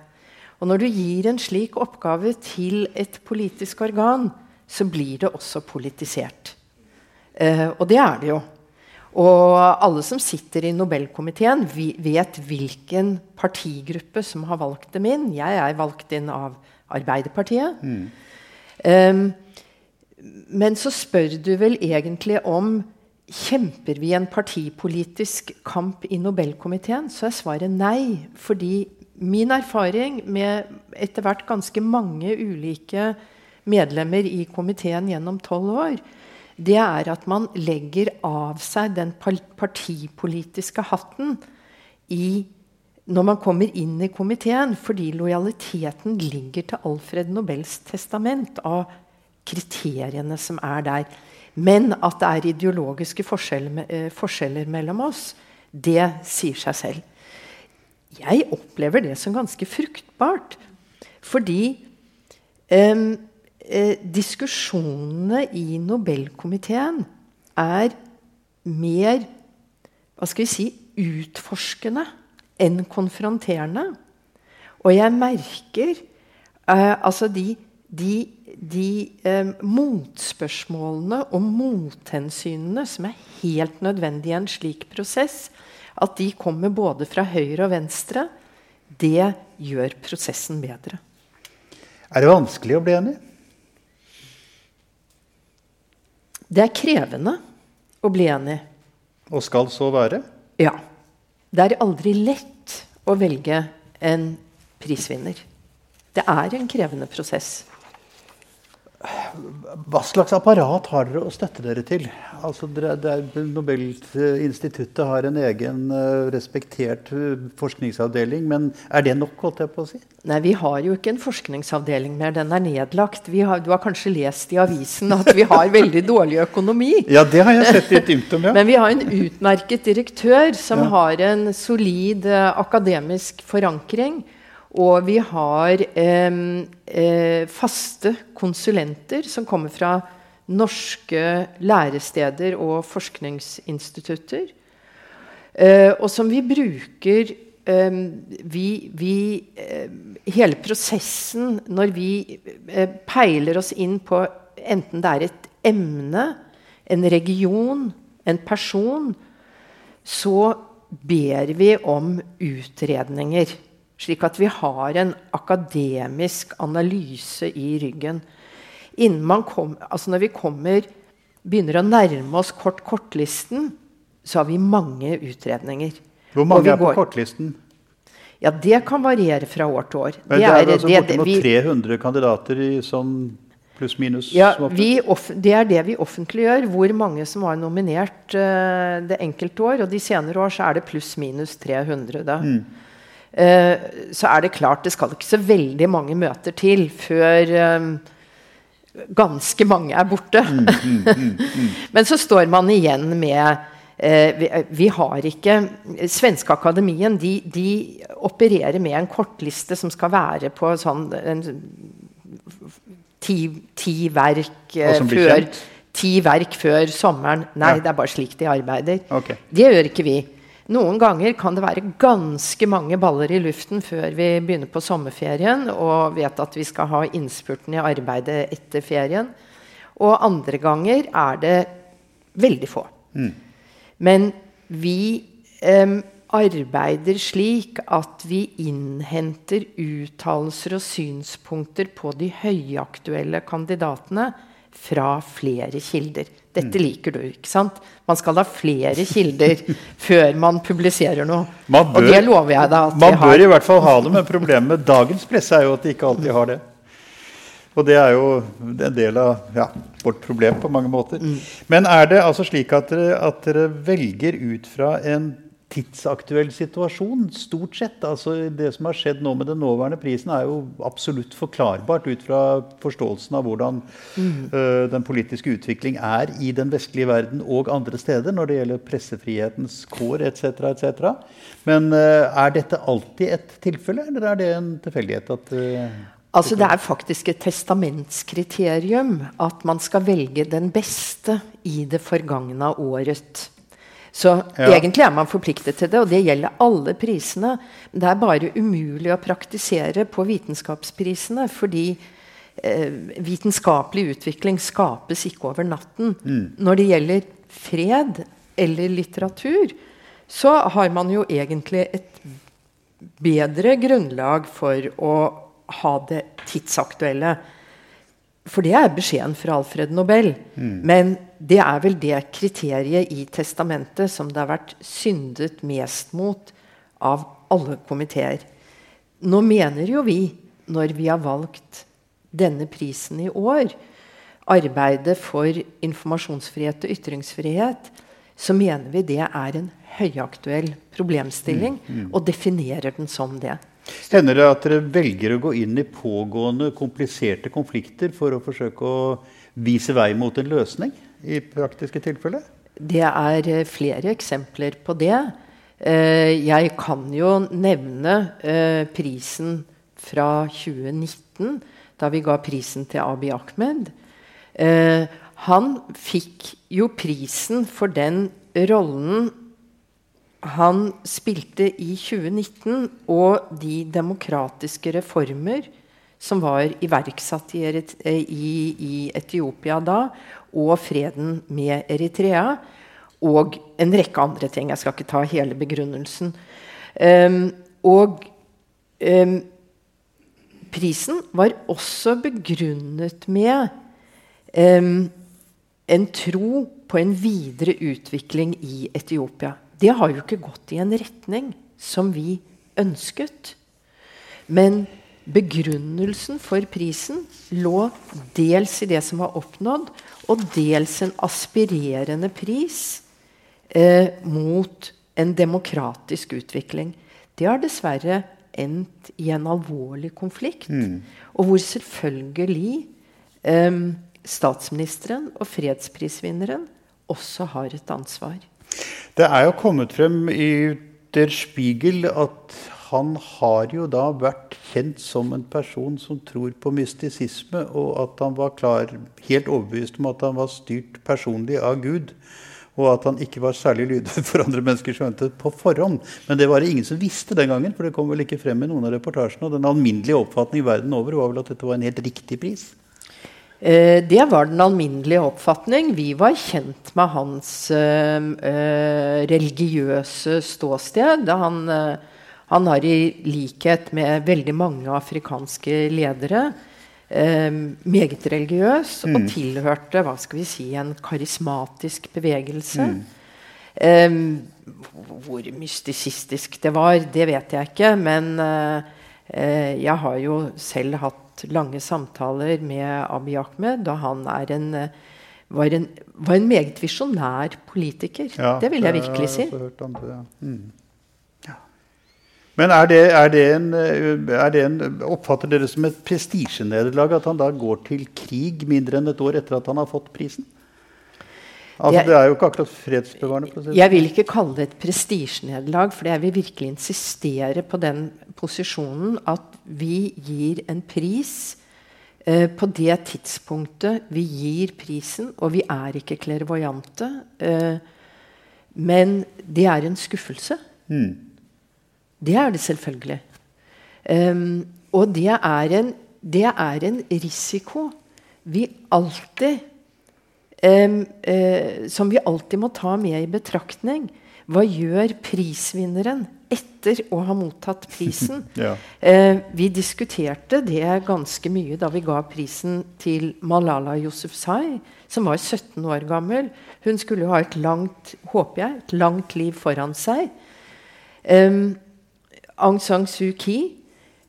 Og når du gir en slik oppgave til et politisk organ, så blir det også politisert. Eh, og det er det jo. Og alle som sitter i Nobelkomiteen, vet hvilken partigruppe som har valgt dem inn. Jeg er valgt inn av Arbeiderpartiet. Mm. Um, men så spør du vel egentlig om Kjemper vi en partipolitisk kamp i Nobelkomiteen? Så er svaret nei. Fordi min erfaring med etter hvert ganske mange ulike medlemmer i komiteen gjennom tolv år, det er at man legger av seg den partipolitiske hatten i, når man kommer inn i komiteen, fordi lojaliteten ligger til Alfred Nobels testament av kriteriene som er der. Men at det er ideologiske forskjeller, eh, forskjeller mellom oss, det sier seg selv. Jeg opplever det som ganske fruktbart. Fordi eh, diskusjonene i Nobelkomiteen er mer hva skal vi si, utforskende enn konfronterende. Og jeg merker eh, altså de, de de eh, motspørsmålene og mothensynene som er helt nødvendige i en slik prosess, at de kommer både fra høyre og venstre, det gjør prosessen bedre. Er det vanskelig å bli enig? Det er krevende å bli enig. Og skal så være? Ja. Det er aldri lett å velge en prisvinner. Det er en krevende prosess. Hva slags apparat har dere å støtte dere til? Altså, Nobelinstituttet har en egen uh, respektert uh, forskningsavdeling, men er det nok? holdt jeg på å si? Nei, vi har jo ikke en forskningsavdeling mer. Den er nedlagt. Har, du har kanskje lest i avisen at vi har veldig dårlig økonomi. *laughs* Ja, det har jeg sett i et om, ja. Men vi har en utmerket direktør som ja. har en solid uh, akademisk forankring. Og vi har eh, faste konsulenter som kommer fra norske læresteder og forskningsinstitutter. Eh, og som vi bruker eh, vi, vi, Hele prosessen når vi eh, peiler oss inn på enten det er et emne, en region, en person, så ber vi om utredninger. Slik at vi har en akademisk analyse i ryggen. Kom, altså når vi kommer, begynner å nærme oss kort-kortlisten, så har vi mange utredninger. Hvor mange er på går, kortlisten? Ja, Det kan variere fra år til år. Men det, er, altså bortimot 300 kandidater i sånn pluss-minus? Ja, Det er det vi offentliggjør. Hvor mange som var nominert uh, det enkelte år. Og de senere år så er det pluss-minus 300. Da. Mm. Eh, så er det klart det skal ikke så veldig mange møter til før eh, ganske mange er borte. Mm, mm, mm, mm. *laughs* Men så står man igjen med eh, vi, vi, har ikke Svenske Akademien de, de, opererer med en kortliste som skal være på sånn en, ti, ti, verk før Ti verk før sommeren. Nei, ja. det er bare slik de arbeider. Okay. Det gjør ikke vi. Noen ganger kan det være ganske mange baller i luften før vi begynner på sommerferien og vet at vi skal ha innspurten i arbeidet etter ferien. Og andre ganger er det veldig få. Mm. Men vi eh, arbeider slik at vi innhenter uttalelser og synspunkter på de høyaktuelle kandidatene fra flere kilder. Dette liker du, ikke sant? Man skal ha flere kilder *laughs* før man publiserer noe. Man bør, og det lover jeg deg at Man bør i hvert fall ha det, men problemet med dagens presse er jo at de ikke alltid har det. Og det er jo en del av ja, vårt problem på mange måter. Mm. Men er det altså slik at dere, at dere velger ut fra en tidsaktuell situasjon, stort sett. Altså, det som har skjedd nå med den nåværende prisen, er jo absolutt forklarbart ut fra forståelsen av hvordan mm. uh, den politiske utvikling er i den vestlige verden og andre steder når det gjelder pressefrihetens kår etc. etc. Men uh, er dette alltid et tilfelle, eller er det en tilfeldighet at uh, Altså Det er faktisk et testamentskriterium at man skal velge den beste i det forgangne året. Så ja. egentlig er man forpliktet til det, og det gjelder alle prisene. Det er bare umulig å praktisere på vitenskapsprisene, fordi eh, vitenskapelig utvikling skapes ikke over natten. Mm. Når det gjelder fred eller litteratur, så har man jo egentlig et bedre grunnlag for å ha det tidsaktuelle. For det er beskjeden fra Alfred Nobel. Mm. Men det er vel det kriteriet i testamentet som det har vært syndet mest mot av alle komiteer. Nå mener jo vi, når vi har valgt denne prisen i år, arbeidet for informasjonsfrihet og ytringsfrihet, så mener vi det er en høyaktuell problemstilling, mm, mm. og definerer den som det. Hender det at dere velger å gå inn i pågående, kompliserte konflikter for å forsøke å vise vei mot en løsning i praktiske tilfeller? Det er eh, flere eksempler på det. Eh, jeg kan jo nevne eh, prisen fra 2019, da vi ga prisen til Abiy Ahmed. Han fikk jo prisen for den rollen han spilte i 2019, og de demokratiske reformer som var iverksatt i, Etiopia da, og freden med Eritrea, og en rekke andre ting. Jeg skal ikke ta hele begrunnelsen. Um, og um, prisen var også begrunnet med um, en tro på en videre utvikling i Etiopia det har jo ikke gått i en retning som vi ønsket. Men begrunnelsen for prisen lå dels i det som var oppnådd, og dels en aspirerende pris eh, mot en demokratisk utvikling. Det har dessverre endt i en alvorlig konflikt. Mm. Og hvor selvfølgelig eh, statsministeren og fredsprisvinneren også har et ansvar. Det er jo kommet frem i Der Spiegel at han har jo da vært kjent som en person som tror på mystisisme, og at han var klar, helt overbevist om at han var styrt personlig av Gud. Og at han ikke var særlig lydhør *laughs* for andre mennesker skjønte på forhånd. Men det var det ingen som visste den gangen, for det kom vel ikke frem i noen av reportasjene. Og den alminnelige oppfatning verden over var vel at dette var en helt riktig pris. Eh, det var den alminnelige oppfatning. Vi var kjent med hans eh, eh religiøse ståsted. han han har i likhet med veldig mange afrikanske ledere meget religiøs mm. og tilhørte hva skal vi si, en karismatisk bevegelse. Mm. Hvor mystisistisk det var, det vet jeg ikke. Men eh, jeg har jo selv hatt lange samtaler med Abiy Ahmed, da han en, var, en, var, en, meget visjonær politiker. Ja, det vil jeg virkelig si. Jeg hørt om det, ja. Mm. Men er det, er det, en, er det en, Oppfatter dere som et prestisjenederlag at han da går til krig mindre enn et år etter at han har fått prisen? Altså, det, er jo ikke akkurat fredsbevarende. Prosess. Jeg vil ikke kalle det et prestisjenederlag, for jeg vil virkelig insistere på den posisjonen at vi gir en pris eh, på det tidspunktet vi gir prisen, og vi er ikke klervoyante. Eh, men det er en skuffelse. Mm. Det er det selvfølgelig. Um, og det er, en, det er, en, risiko vi alltid Som vi alltid må ta med i betraktning. Hva gjør prisvinneren etter å ha mottatt prisen? *laughs* ja. eh, vi diskuterte det ganske mye da vi ga prisen til Malala Yousufzai, som var 17 år gammel. Hun skulle jo ha et langt håper jeg, et langt liv foran seg. Eh, Aung San Suu Kyi eh,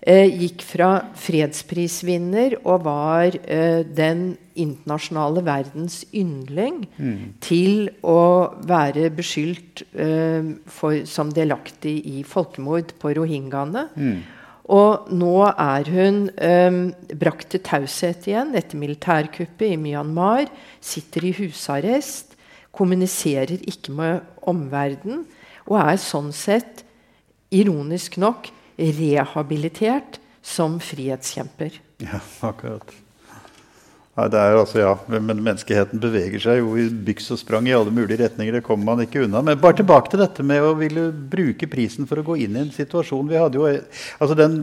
gikk fra fredsprisvinner og var eh, den internasjonale verdens yndling mm. til å være beskyldt eh, for, som delaktig i folkemord på rohingyaene. Mm. Og nå er hun eh, brakt til taushet igjen etter militærkuppet i Myanmar. Sitter i husarrest, kommuniserer ikke med omverdenen og er sånn sett ironisk nok rehabilitert som frihetskjemper. Ja, akkurat. Ja, det er altså, ja, Men menneskeheten beveger seg jo i byks og sprang i alle mulige retninger. Det kommer man ikke unna. Men bare tilbake til dette med å ville bruke prisen for å gå inn i en situasjon. Vi hadde jo, altså Den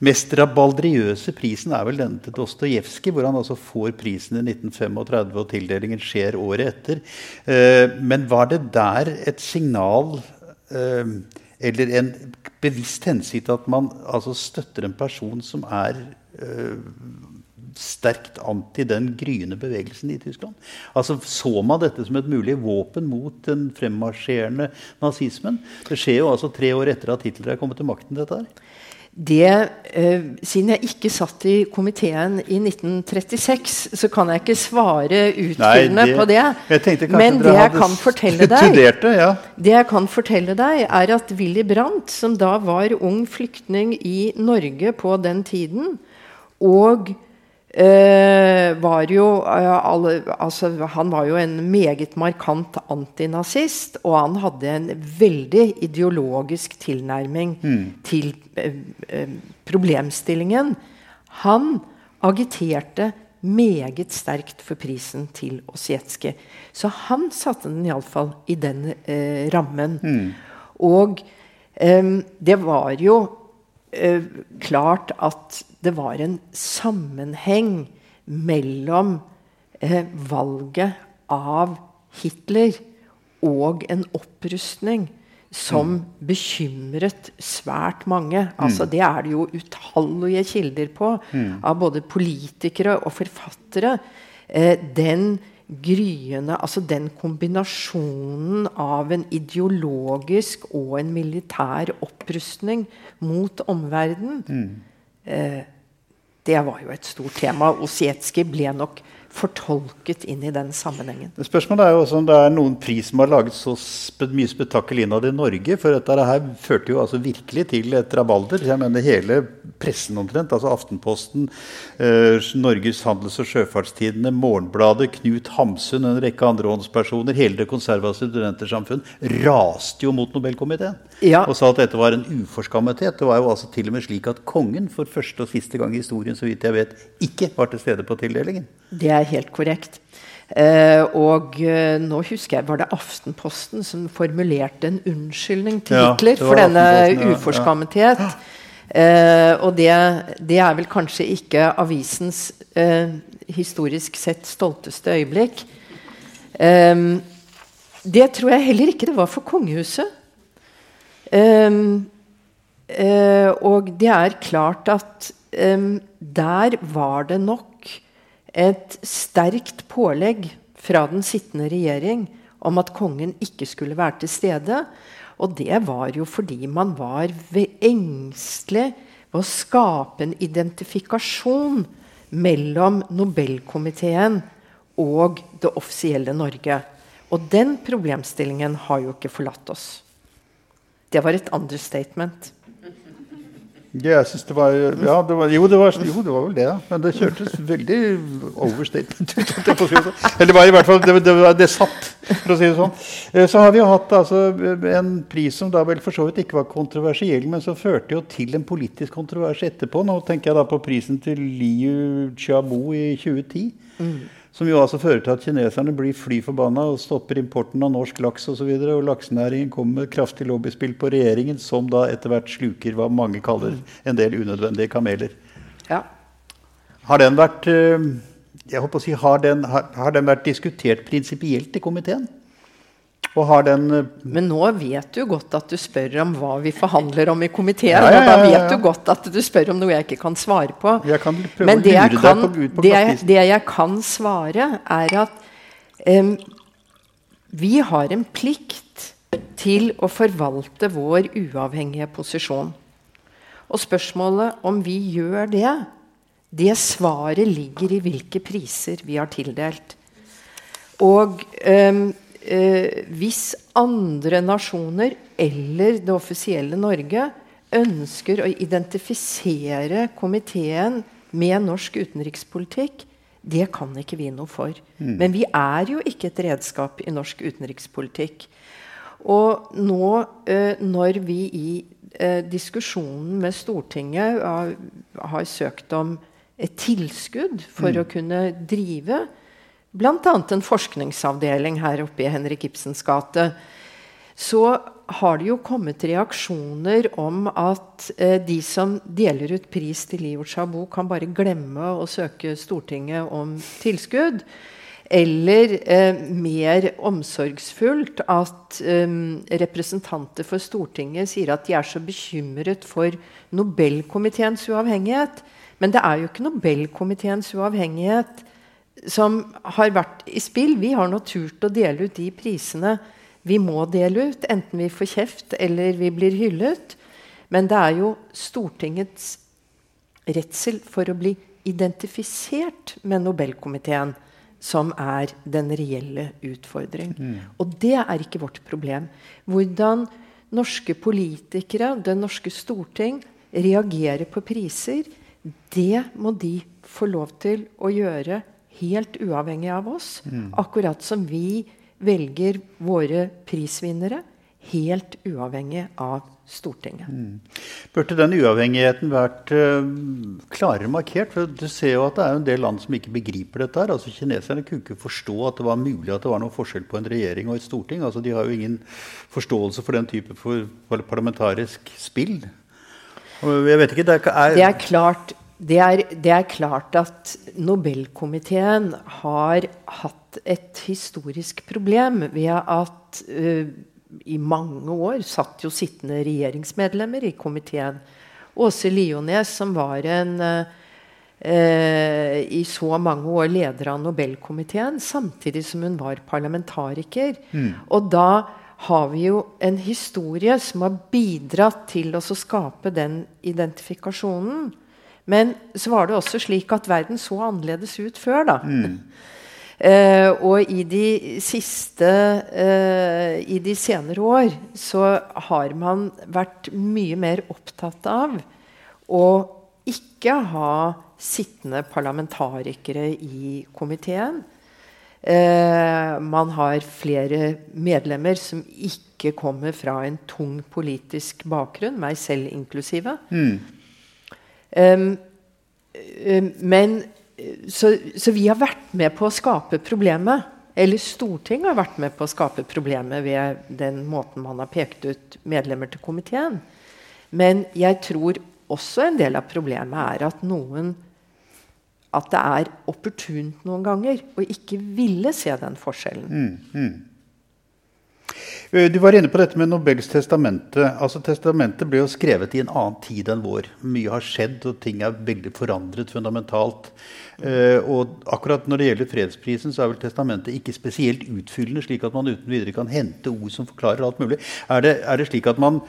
mest rabaldriøse prisen er vel denne til Dostojevskij, hvor han altså får prisen i 1935, og tildelingen skjer året etter. Eh, men var det der et signal eh, eller en bevisst hensikt at man altså, støtter en person som er øh, sterkt anti den gryende bevegelsen i Tyskland. Altså Så man dette som et mulig våpen mot den fremmarsjerende nazismen? Det skjer jo altså tre år etter at Hitler er kommet til makten. dette her. Det, eh, siden jeg ikke satt i komiteen i 1936, så kan jeg ikke svare utfyllende på det. Men det jeg, kan fortelle deg, ja. det jeg kan fortelle deg, er at Willy Brandt, som da var ung flyktning i Norge på den tiden, og var jo, uh, alle, altså, han var jo en meget markant antinazist, og han hadde en veldig ideologisk tilnærming mm. til uh, problemstillingen. Han agiterte meget sterkt for prisen til Osjetskij. Så han satte den iallfall i den rammen. Mm. Og um, det var jo klart at det var en sammenheng mellom eh, valget av Hitler og en opprustning som mm. bekymret svært mange. Mm. Altså, det er det jo utallige kilder på, mm. av både politikere og forfattere. Eh, den gryende Altså den kombinasjonen av en ideologisk og en militær opprustning mot omverdenen. Mm eh, det var jo et stort tema. Osietskij ble nok fortolket inn i den sammenhengen. Spørsmålet er jo også om det er noen pris som har laget så mye spetakkel innad i Norge. For dette her førte jo altså virkelig til et rabalder. Jeg mener Hele pressen omtrent, altså Aftenposten, eh, Norges handels- og sjøfartstidene, Morgenbladet, Knut Hamsun, en rekke andre håndspersoner, hele det konservative studentersamfunn raste jo mot Nobelkomiteen. Ja. Og sa at dette var en uforskammethet. Det var jo altså til og med slik at kongen for første og siste gang i historien så vidt jeg vet, ikke var til stede på tildelingen. Det er helt korrekt. Uh, og uh, nå husker jeg, var det Aftenposten som formulerte en unnskyldning til Ja, Hitler for denne ja, uforskammethet. ja. Eh, og det, det er vel kanskje ikke avisens historisk sett stolteste øyeblikk. Um, det tror jeg heller ikke det var for kongehuset. Um, og det er klart at um, der var det nok et sterkt pålegg fra den sittende regjering om at kongen ikke skulle være til stede. Og det var jo fordi man var engstelig ved å skape en identifikasjon mellom Nobelkomiteen og det offisielle Norge. Og den problemstillingen har jo ikke forlatt oss. Det var et understatement. Jeg synes det var, ja, det var, jo, det var, jo, det var vel det, ja. Men det kjørtes veldig overstatement *laughs* ut. sånn. Eller var i hvert fall det, det, det satt, for å si det sånn. Eh, Så har vi jo hatt altså, en pris som da vel for så vidt ikke var kontroversiell, men som førte jo til en politisk kontrovers etterpå. Nå tenker jeg da på prisen til Liu Xiaobo i 2010. Som jo altså fører til at kineserne blir fly forbanna og stopper importen av norsk laks osv. Og, så videre, og laksenæringen kommer med kraftig lobbyspill på regjeringen, som da etter hvert sluker hva mange kaller en del unødvendige kameler. Ja. Har den vært eh, jeg håper å si, har den, har, har den vært diskutert prinsipielt i komiteen? Og har den eh, Men nå vet du godt at du spør om hva vi forhandler om i komiteen. Ja, ja, ja, Og da vet du godt at du spør om noe jeg ikke kan svare på. Jeg kan prøve Men å det lure jeg, deg på- på det, jeg, det jeg kan svare, er at um, vi har en plikt til å forvalte vår uavhengige posisjon. Og spørsmålet om vi gjør det, det svaret ligger i hvilke priser vi har tildelt. Og ehm, eh, hvis andre nasjoner eller det offisielle Norge ønsker å identifisere komiteen med norsk utenrikspolitikk, det kan ikke vi noe for. Men vi er jo ikke et redskap i norsk utenrikspolitikk. Og nå, eh, når vi i eh, diskusjonen med Stortinget har, har søkt om et tilskudd for å kunne drive bl.a. en forskningsavdeling her oppe i Henrik Ibsens gate, så har det jo kommet reaksjoner om at eh, de som deler ut pris til Liu Xiaobo, kan bare glemme å søke Stortinget om tilskudd. Eller eh, mer omsorgsfullt at eh, representanter for Stortinget sier at de er så bekymret for Nobelkomiteens uavhengighet. Men det er jo ikke Nobelkomiteens uavhengighet som har vært i spill. Vi har nå turt å dele ut de prisene vi må dele ut, enten vi får kjeft eller vi blir hyllet. Men det er jo Stortingets redsel for å bli identifisert med Nobelkomiteen som er den reelle utfordring. Og det er ikke vårt problem. Hvordan norske politikere, det norske storting, reagerer på priser, det må de få lov til å gjøre helt uavhengig av oss. Akkurat som vi velger våre prisvinnere helt uavhengig av Stortinget. Burde den uavhengigheten vært uh, klarere markert? For Du ser jo at det er en del land som ikke begriper dette. her. Altså Kineserne kunne ikke forstå at det var mulig at det var noen forskjell på en regjering og et storting. Altså De har jo ingen forståelse for den type for for parlamentarisk spill. Og jeg vet ikke, det er, Det er klart, det er, det er klart at Nobelkomiteen har hatt et historisk problem ved at uh, i mange år satt jo sittende regjeringsmedlemmer i komiteen. Åse Liones, som var en uh, i så mange år leder av Nobelkomiteen, samtidig som hun var parlamentariker. Og da har vi jo en historie som har bidratt til å skape den identifikasjonen. Men så var det også slik at verden så annerledes ut før. da. Mm. Uh, *laughs* og i de siste uh, I de senere år så har man vært mye mer opptatt av å ikke ha sittende parlamentarikere i komiteen. Uh, man har flere medlemmer som ikke kommer fra en tung politisk bakgrunn, meg selv inklusive. Mm. Men så, så, vi har vært med på å skape problemet. Eller Stortinget har vært med på å skape problemet ved den måten man har pekt ut medlemmer til komiteen. Men jeg tror også en del av problemet er at noen at det er opportunt noen ganger å ikke ville se den forskjellen. Mm, mm. Eh, du var inne på dette med Nobels testamente. Altså Testamentet ble jo skrevet i en annen tid enn vår. Mye har skjedd, og ting er veldig forandret fundamentalt. Uh, og akkurat når det gjelder fredsprisen, så er vel testamentet ikke spesielt utfyllende, slik at man uten videre kan hente ord som forklarer alt mulig. Er det, er det slik at man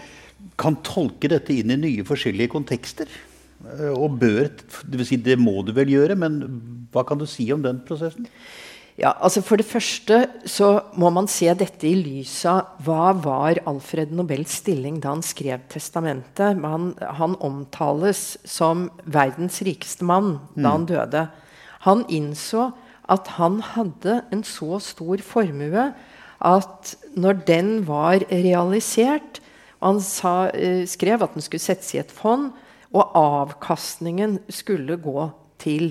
kan tolke dette inn i nye forskjellige kontekster? Uh, og bør det, vil si, det må du vel gjøre, men hva kan du si om den prosessen? Ja, altså For det første så må man se dette i lys av hva var Alfred Nobels stilling da han skrev testamentet. Han, han omtales som verdens rikeste mann da mm. han døde. Han innså at han hadde en så stor formue at når den var realisert Han sa, eh, skrev at den skulle settes i et fond, og avkastningen skulle gå til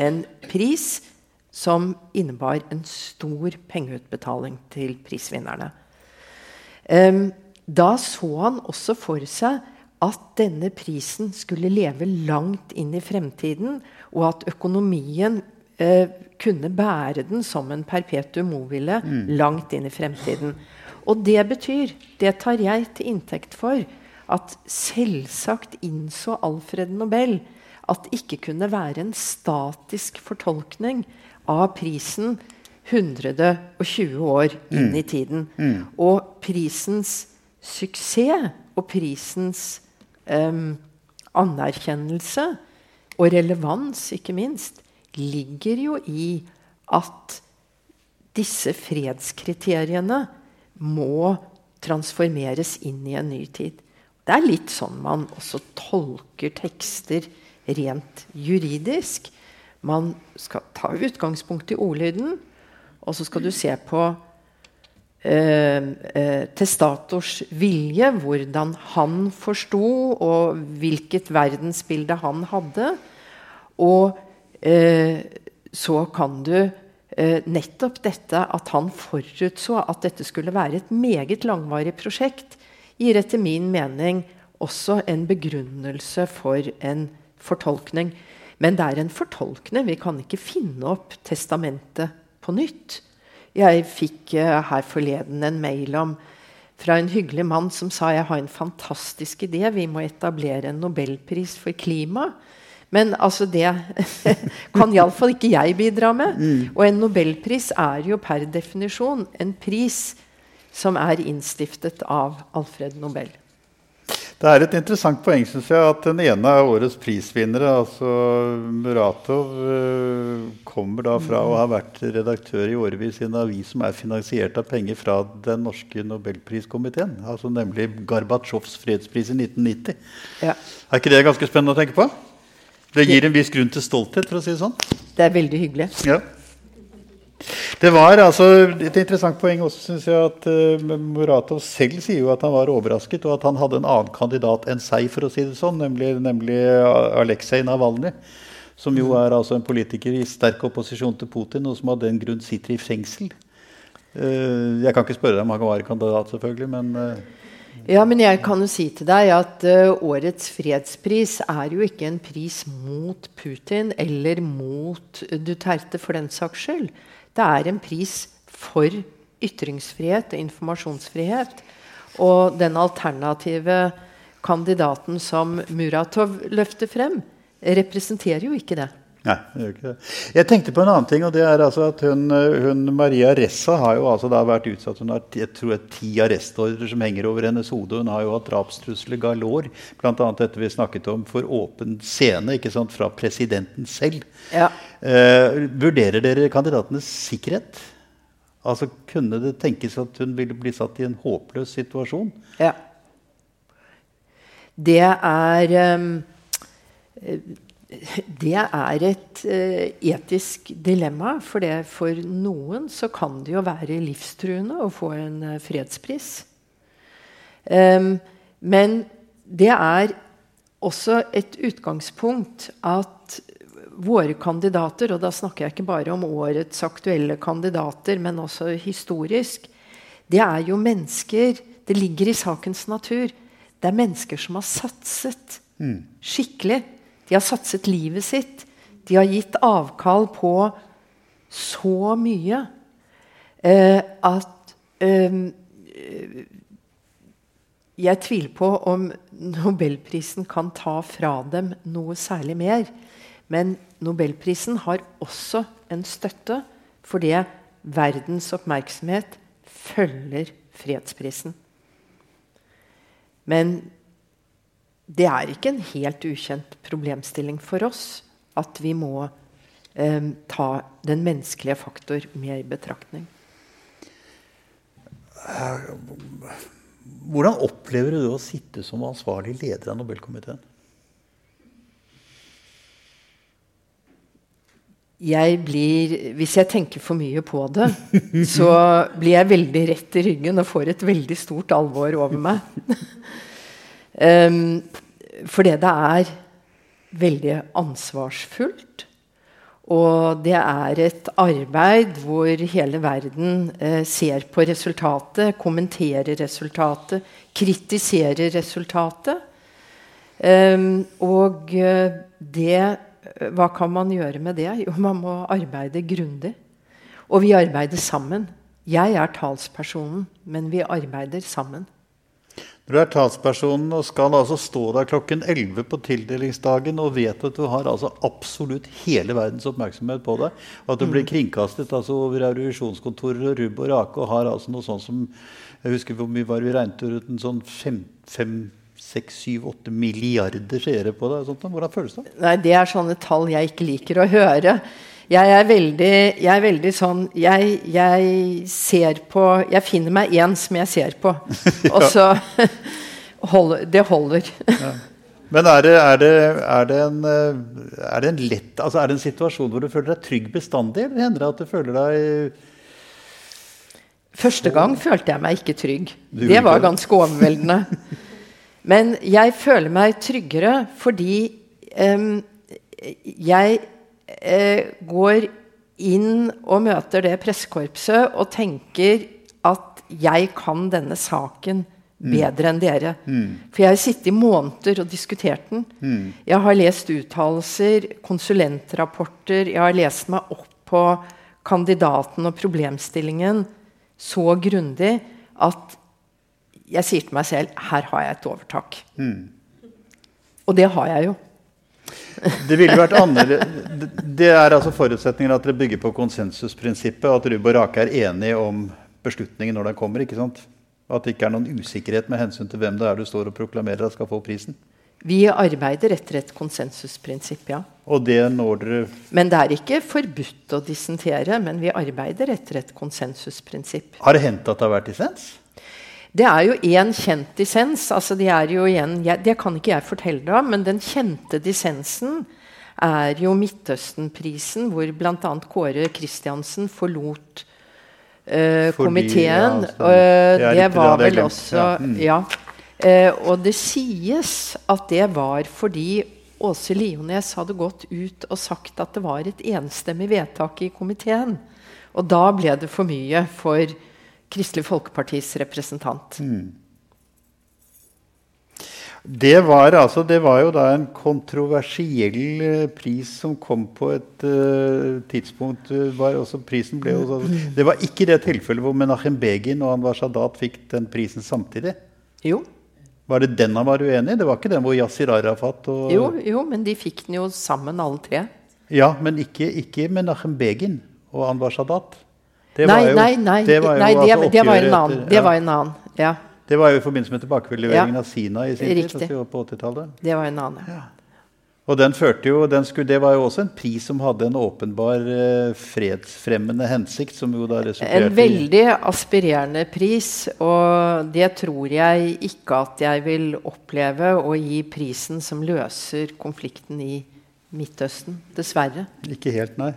en pris som innebar en stor pengeutbetaling til prisvinnerne. Um, da så han også for seg at denne prisen skulle leve langt inn i fremtiden, og at økonomien eh, kunne bære den som en perpetuum mobile mm. langt inn i fremtiden. Og det betyr, det tar jeg til inntekt for, at selvsagt innså Alfred Nobel at det ikke kunne være en statisk fortolkning av prisen 120 år inn mm. i tiden. Mm. Og prisens suksess og prisens um, anerkjennelse og relevans, ikke minst, ligger jo i at disse fredskriteriene må transformeres inn i en ny tid. Det er litt sånn man også tolker tekster rent juridisk. Man skal ta utgangspunkt i ordlyden, og så skal du se på eh, eh, testators vilje, hvordan han forsto, og hvilket verdensbilde han hadde. Og eh, så kan du eh, nettopp dette at han forutså at dette skulle være et meget langvarig prosjekt, gir etter min mening også en begrunnelse for en fortolkning. Men det er en fortolkende. Vi kan ikke finne opp testamentet på nytt. Jeg fikk uh, her forleden en mail om fra en hyggelig mann som sa jeg har en fantastisk idé. Vi må etablere en nobelpris for klima. Men altså det *laughs* kan iallfall ikke jeg bidra med. Mm. Og en nobelpris er jo per definisjon en pris som er innstiftet av Alfred Nobel. Det er et interessant poeng synes jeg, at den ene av årets prisvinnere, altså Muratov, eh, kommer da fra å ha vært redaktør i årevis i en avis som er finansiert av penger fra den norske nobelpriskomiteen. Altså nemlig Gorbatsjovs fredspris i 1990. Ja. Er ikke det ganske spennende å tenke på? Det gir en viss grunn til stolthet, for å si det sånn. Det er veldig hyggelig. Ja. Det var altså et interessant poeng også, synes jeg, at uh, Muratov selv sier jo at han var overrasket, og at han hadde en annen kandidat enn seg, for å si det sånn, nemlig, nemlig Aleksej Navalny. Som jo er altså en politiker i sterk opposisjon til Putin, og som av den grunn sitter i fengsel. Uh, jeg kan ikke spørre deg om han var kandidat, selvfølgelig, men uh, ja, men jeg kan jo si til deg at uh, årets fredspris er jo ikke en pris mot Putin eller mot Duterte for den saks skyld. Det er en pris for ytringsfrihet og informasjonsfrihet. Og den alternative kandidaten som Muratov løfter frem, representerer jo ikke det. Nei, det gjør ikke det. Jeg tenkte på en annen ting. og det er altså at hun, hun Maria Ressa har jo altså da vært utsatt Hun har jeg tror ti arrestordrer som henger over hennes hode. Hun har jo hatt drapstrusler galore. Bl.a. dette vi snakket om for åpen scene ikke sant, fra presidenten selv. Ja. Eh, vurderer dere kandidatenes sikkerhet? Altså Kunne det tenkes at hun ville bli satt i en håpløs situasjon? Ja. Det er um, det er et uh, etisk dilemma. For det, for noen så kan det jo være livstruende å få en uh, fredspris. Um, men det er også et utgangspunkt at våre kandidater, og da snakker jeg ikke bare om årets aktuelle kandidater, men også historisk, det er jo mennesker Det ligger i sakens natur. Det er mennesker som har satset mm. skikkelig de har satset livet sitt. De har gitt avkall på så mye eh, at eh, Jeg tviler på om nobelprisen kan ta fra dem noe særlig mer. Men nobelprisen har også en støtte fordi verdens oppmerksomhet følger fredsprisen. Men det er ikke en helt ukjent problemstilling for oss at vi må eh, ta den menneskelige faktor med i betraktning. Hvordan opplever du å sitte som ansvarlig leder av Nobelkomiteen? Jeg blir, hvis jeg tenker for mye på det, så blir jeg veldig rett i ryggen og får et veldig stort alvor over meg. *laughs* um, fordi det er veldig ansvarsfullt. Og det er et arbeid hvor hele verden eh, ser på resultatet, kommenterer resultatet, kritiserer resultatet. Um, og eh, det Hva kan man gjøre med det? Jo, man må arbeide grundig. Og vi arbeider sammen. Jeg er talspersonen, men vi arbeider sammen. Du er talspersonen og skal altså stå der klokken 11 på tildelingsdagen og vet at du har altså absolutt hele verdens oppmerksomhet på deg. At du blir mm. kringkastet altså over revisjonskontorer og rubb og rake og har altså noe sånt som Jeg husker hvor mye var vi regnet ut en sånn 5-6-7-8 milliarder seere på deg. Sånt. Hvordan føles det? Nei, Det er sånne tall jeg ikke liker å høre. Jeg er veldig, jeg er veldig sånn jeg, jeg, ser på Jeg finner meg én som jeg ser på. *laughs* Og så *laughs* holder Det holder. Ja. Men er det, er, det, er, det en, er det, en, lett altså Er det en situasjon hvor du føler deg trygg bestandig, eller hender det at du føler deg Første gang følte jeg meg ikke trygg. Det var ganske overveldende. *laughs* Men jeg føler meg tryggere fordi um, jeg eh, går inn og møter det pressekorpset og tenker at jeg kan denne saken mm. bedre enn dere. Mm. For jeg har sittet i måneder og diskutert den. Mm. Jeg har lest uttalelser, konsulentrapporter. Jeg har lest meg opp på kandidaten og problemstillingen så grundig at jeg sier til meg selv her har jeg et overtak. Mm. Og det har jeg jo. Det ville vært annerledes Det er altså forutsetningen at dere bygger på konsensusprinsippet, at Rubb og Rake er enige om beslutningen når den kommer. ikke sant? At det ikke er noen usikkerhet med hensyn til hvem det er du står og proklamerer at skal få prisen. Vi arbeider etter et konsensusprinsipp, ja. Og det når dere Men det er ikke forbudt å dissentere. Men vi arbeider etter et konsensusprinsipp. Har det hendt at det har vært dissens? Det er jo én kjent dissens. Altså de igjen, det kan ikke jeg fortelle deg om, men den kjente dissensen er jo Midtøstenprisen, hvor bl.a. Kåre Kristiansen forlot uh, komiteen. Ja, altså, det var vel også ja. Mm. ja. Uh, og det sies at det var fordi Åse Liones hadde gått ut og sagt at det var et enstemmig vedtak i komiteen. Og da ble det for mye for Kristelig Folkepartis representant. Mm. Det var, altså, det var, jo da en kontroversiell uh, pris som kom på et uh, tidspunkt uh, var også, prisen ble jo, Det var ikke det tilfellet hvor Menachem Begin og Anwar Sadat fikk den prisen samtidig. Jo. Var det den han var uenig i? Det var ikke den hvor Yasir Arafat og jo, jo, men de fikk den jo sammen, alle tre. Ja, men ikke, ikke Menachem Begin og Anwar Sadat. Det nei, jo, nei, nei, det var, jo, nei, det, altså det var en annen. Etter, ja. Det var en annen, ja. Det var jo i forbindelse med tilbakeleveringen ja. av Sina i sin Riktig. tid. Altså på 80-tallet. Det var en annen, ja. Og den førte jo, den skulle, Det var jo også en pris som hadde en åpenbar eh, fredsfremmende hensikt. som jo da En veldig aspirerende pris. Og det tror jeg ikke at jeg vil oppleve å gi prisen som løser konflikten i Midtøsten. Dessverre. Ikke helt, nei.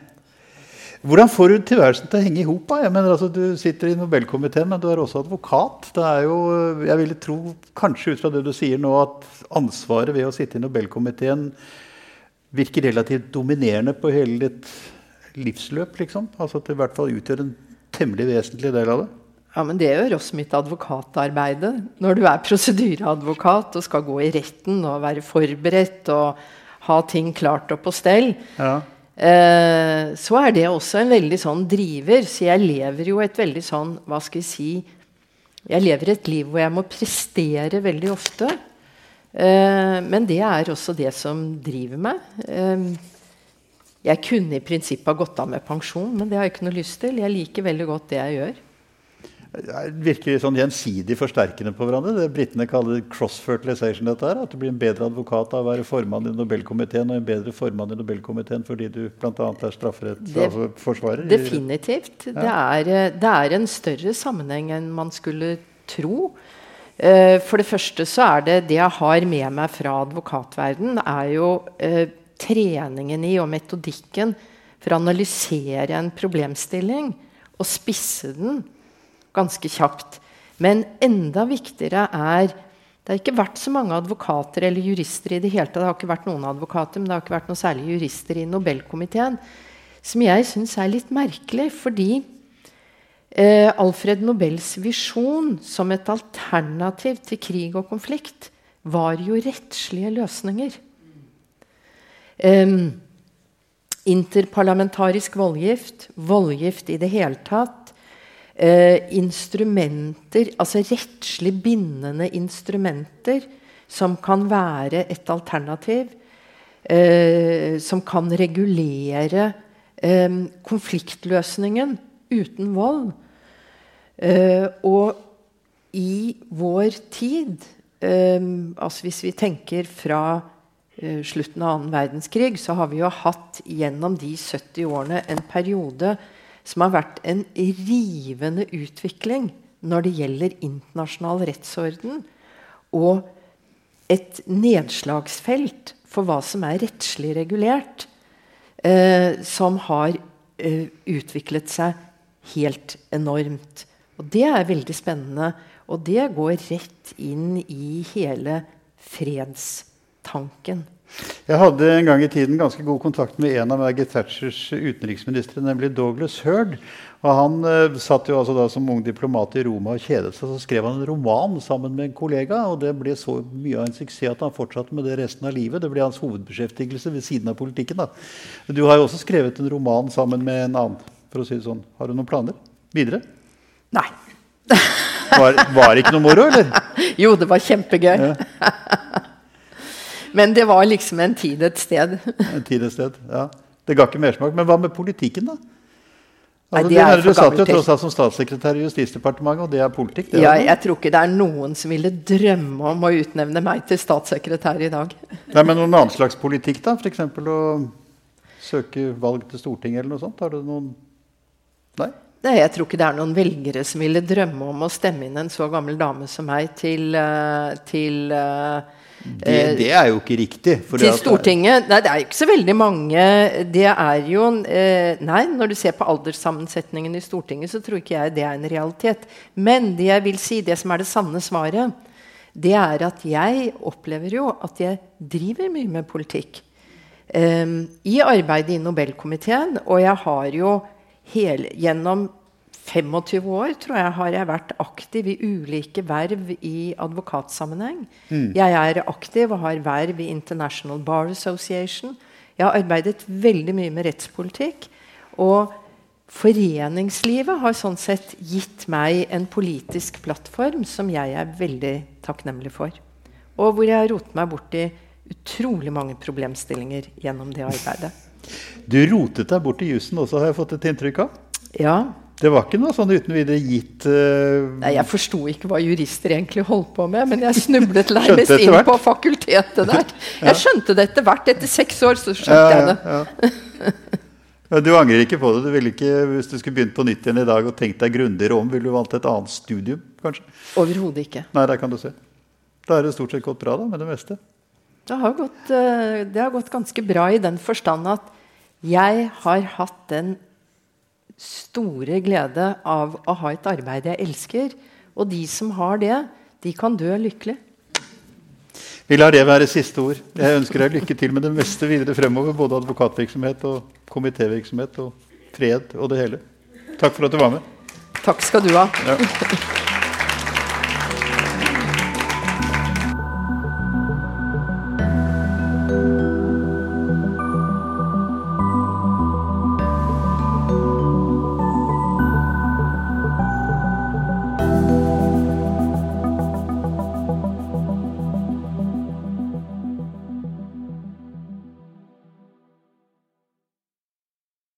Hvordan får du tilværelsen til å henge i hop? Altså, du sitter i Nobelkomiteen, men du er også advokat. Det er jo, jeg ville tro, kanskje ut fra det du sier nå, at ansvaret ved å sitte i Nobelkomiteen virker relativt dominerende på hele ditt livsløp? liksom? Altså At det i hvert fall utgjør en temmelig vesentlig del av det? Ja, men Det gjør også mitt advokatarbeid. Når du er prosedyreadvokat og skal gå i retten og være forberedt og ha ting klart og på stell, ja. Eh, så er det også en veldig sånn driver. Så jeg lever jo et veldig sånn Hva skal jeg si Jeg lever et liv hvor jeg må prestere veldig ofte. Eh, men det er også det som driver meg. Eh, jeg kunne i prinsippet ha gått av med pensjon, men det har jeg ikke noe lyst til. Jeg liker veldig godt det jeg gjør virker sånn gjensidig forsterkende på hverandre. Det Britene kaller cross-fertilization. dette her, At du blir en bedre advokat av å være formann i Nobelkomiteen og en bedre formann i Nobelkomiteen fordi du bl.a. er strafferettsforsvarer. Altså definitivt. Ja. Det, er, eh, det, er, en større sammenheng enn man skulle tro. Eh, for det første så er det det jeg har med meg fra advokatverden, er jo eh, treningen i og metodikken for å analysere en problemstilling og spisse den ganske kjapt. Men enda viktigere er det har ikke vært så mange advokater eller jurister i det hele tatt. Det har ikke vært noen advokater, men det har ikke vært noen særlig jurister i Nobelkomiteen. Som jeg syns er litt merkelig, fordi eh, Alfred Nobels visjon som et alternativ til krig og konflikt var jo rettslige løsninger. Eh, interparlamentarisk voldgift, voldgift i det hele tatt, instrumenter, altså rettslig bindende instrumenter, som kan være et alternativ. Eh, som kan regulere eh, konfliktløsningen uten vold. Eh, og i vår tid, eh, altså hvis vi tenker fra eh, slutten av annen verdenskrig, så har vi jo hatt gjennom de 70 årene en periode som har vært en rivende utvikling når det gjelder internasjonal rettsorden, og et nedslagsfelt for hva som er rettslig regulert, eh, som har eh, utviklet seg helt enormt. Og Det er veldig spennende. Og det går rett inn i hele fredstanken. Jeg hadde en gang i tiden ganske god kontakt med en av Margaret Thatchers utenriksministre, nemlig Douglas Hurd. Og Han eh, satt jo altså da som ung diplomat i Roma og kjedet seg. Så skrev han en roman sammen med en kollega, og det ble så mye av en suksess at han fortsatte med det resten av livet. Det ble hans hovedbeskjeftigelse ved siden av politikken. da. Du har jo også skrevet en roman sammen med en annen. for å si det sånn. Har du noen planer videre? Nei. var, var det ikke noe moro, eller? *laughs* Jo, det var kjempegøy. Ja. *laughs* Men det var liksom en tid et sted. *laughs* en tid et sted, ja. Det ga ikke mersmak. Men hva med politikken, da? Altså, Nei, er du satt jo tross alt som statssekretær i Justisdepartementet, og det er politikk? Det ja, jeg tror ikke det er noen som ville drømme om å utnevne meg til statssekretær i dag. Nei, Men noen annen slags politikk, da? F.eks. å søke valg til Stortinget eller noe sånt? Har du noen Nei? Nei, Jeg tror ikke det er noen velgere som ville drømme om å stemme inn en så gammel dame som meg til, eh, til uh, det, eh, det, er jo ikke riktig. til Stortinget Nei, det er jo ikke så veldig mange. Det er jo eh, Nei, når du ser på alderssammensetningen i Stortinget, så tror ikke jeg det er en realitet. Men det jeg vil si, det som er det sanne svaret, det er at jeg opplever jo at jeg driver mye med politikk. Um, I arbeidet i Nobelkomiteen, og jeg har jo hele, gjennom 25 år tror jeg har jeg vært aktiv i ulike verv i advokatsammenheng. Mm. Jeg er aktiv og har verv i International Bar Association. Jeg har arbeidet veldig mye med rettspolitikk. Og foreningslivet har sånn sett gitt meg en politisk plattform som jeg er veldig takknemlig for. Og hvor jeg har rotet meg borti utrolig mange problemstillinger gjennom det arbeidet. Du rotet deg bort i jussen også, har jeg fått et inntrykk av? Ja. Det var ikke noe sånn uten videre gitt uh... Nei, Jeg forsto ikke hva jurister egentlig holdt på med, men jeg snublet *laughs* nærmest inn på fakultetet der. *laughs* Jeg skjønte det etter hvert. Etter seks år så skjønte Ja, jeg det. ja, ja. Du angrer ikke på det? Du ville ikke, Hvis du skulle begynt på nytt igjen i dag og tenkt deg grundigere om, ville du valgt et annet studium? kanskje? Overhodet ikke. Nei, der kan du se. Da er det stort sett gått bra da, med det meste. Det har, gått, eh, det har gått ganske bra i den forstand at jeg har hatt den store glede av å ha et arbeid jeg elsker. Og de som har det, de kan dø lykkelig. Vi lar det være siste ord. Jeg ønsker deg lykke til med det meste videre fremover. Både advokatvirksomhet og komitévirksomhet og fred og det hele. Takk for at du var med. Takk skal du ha. Ja.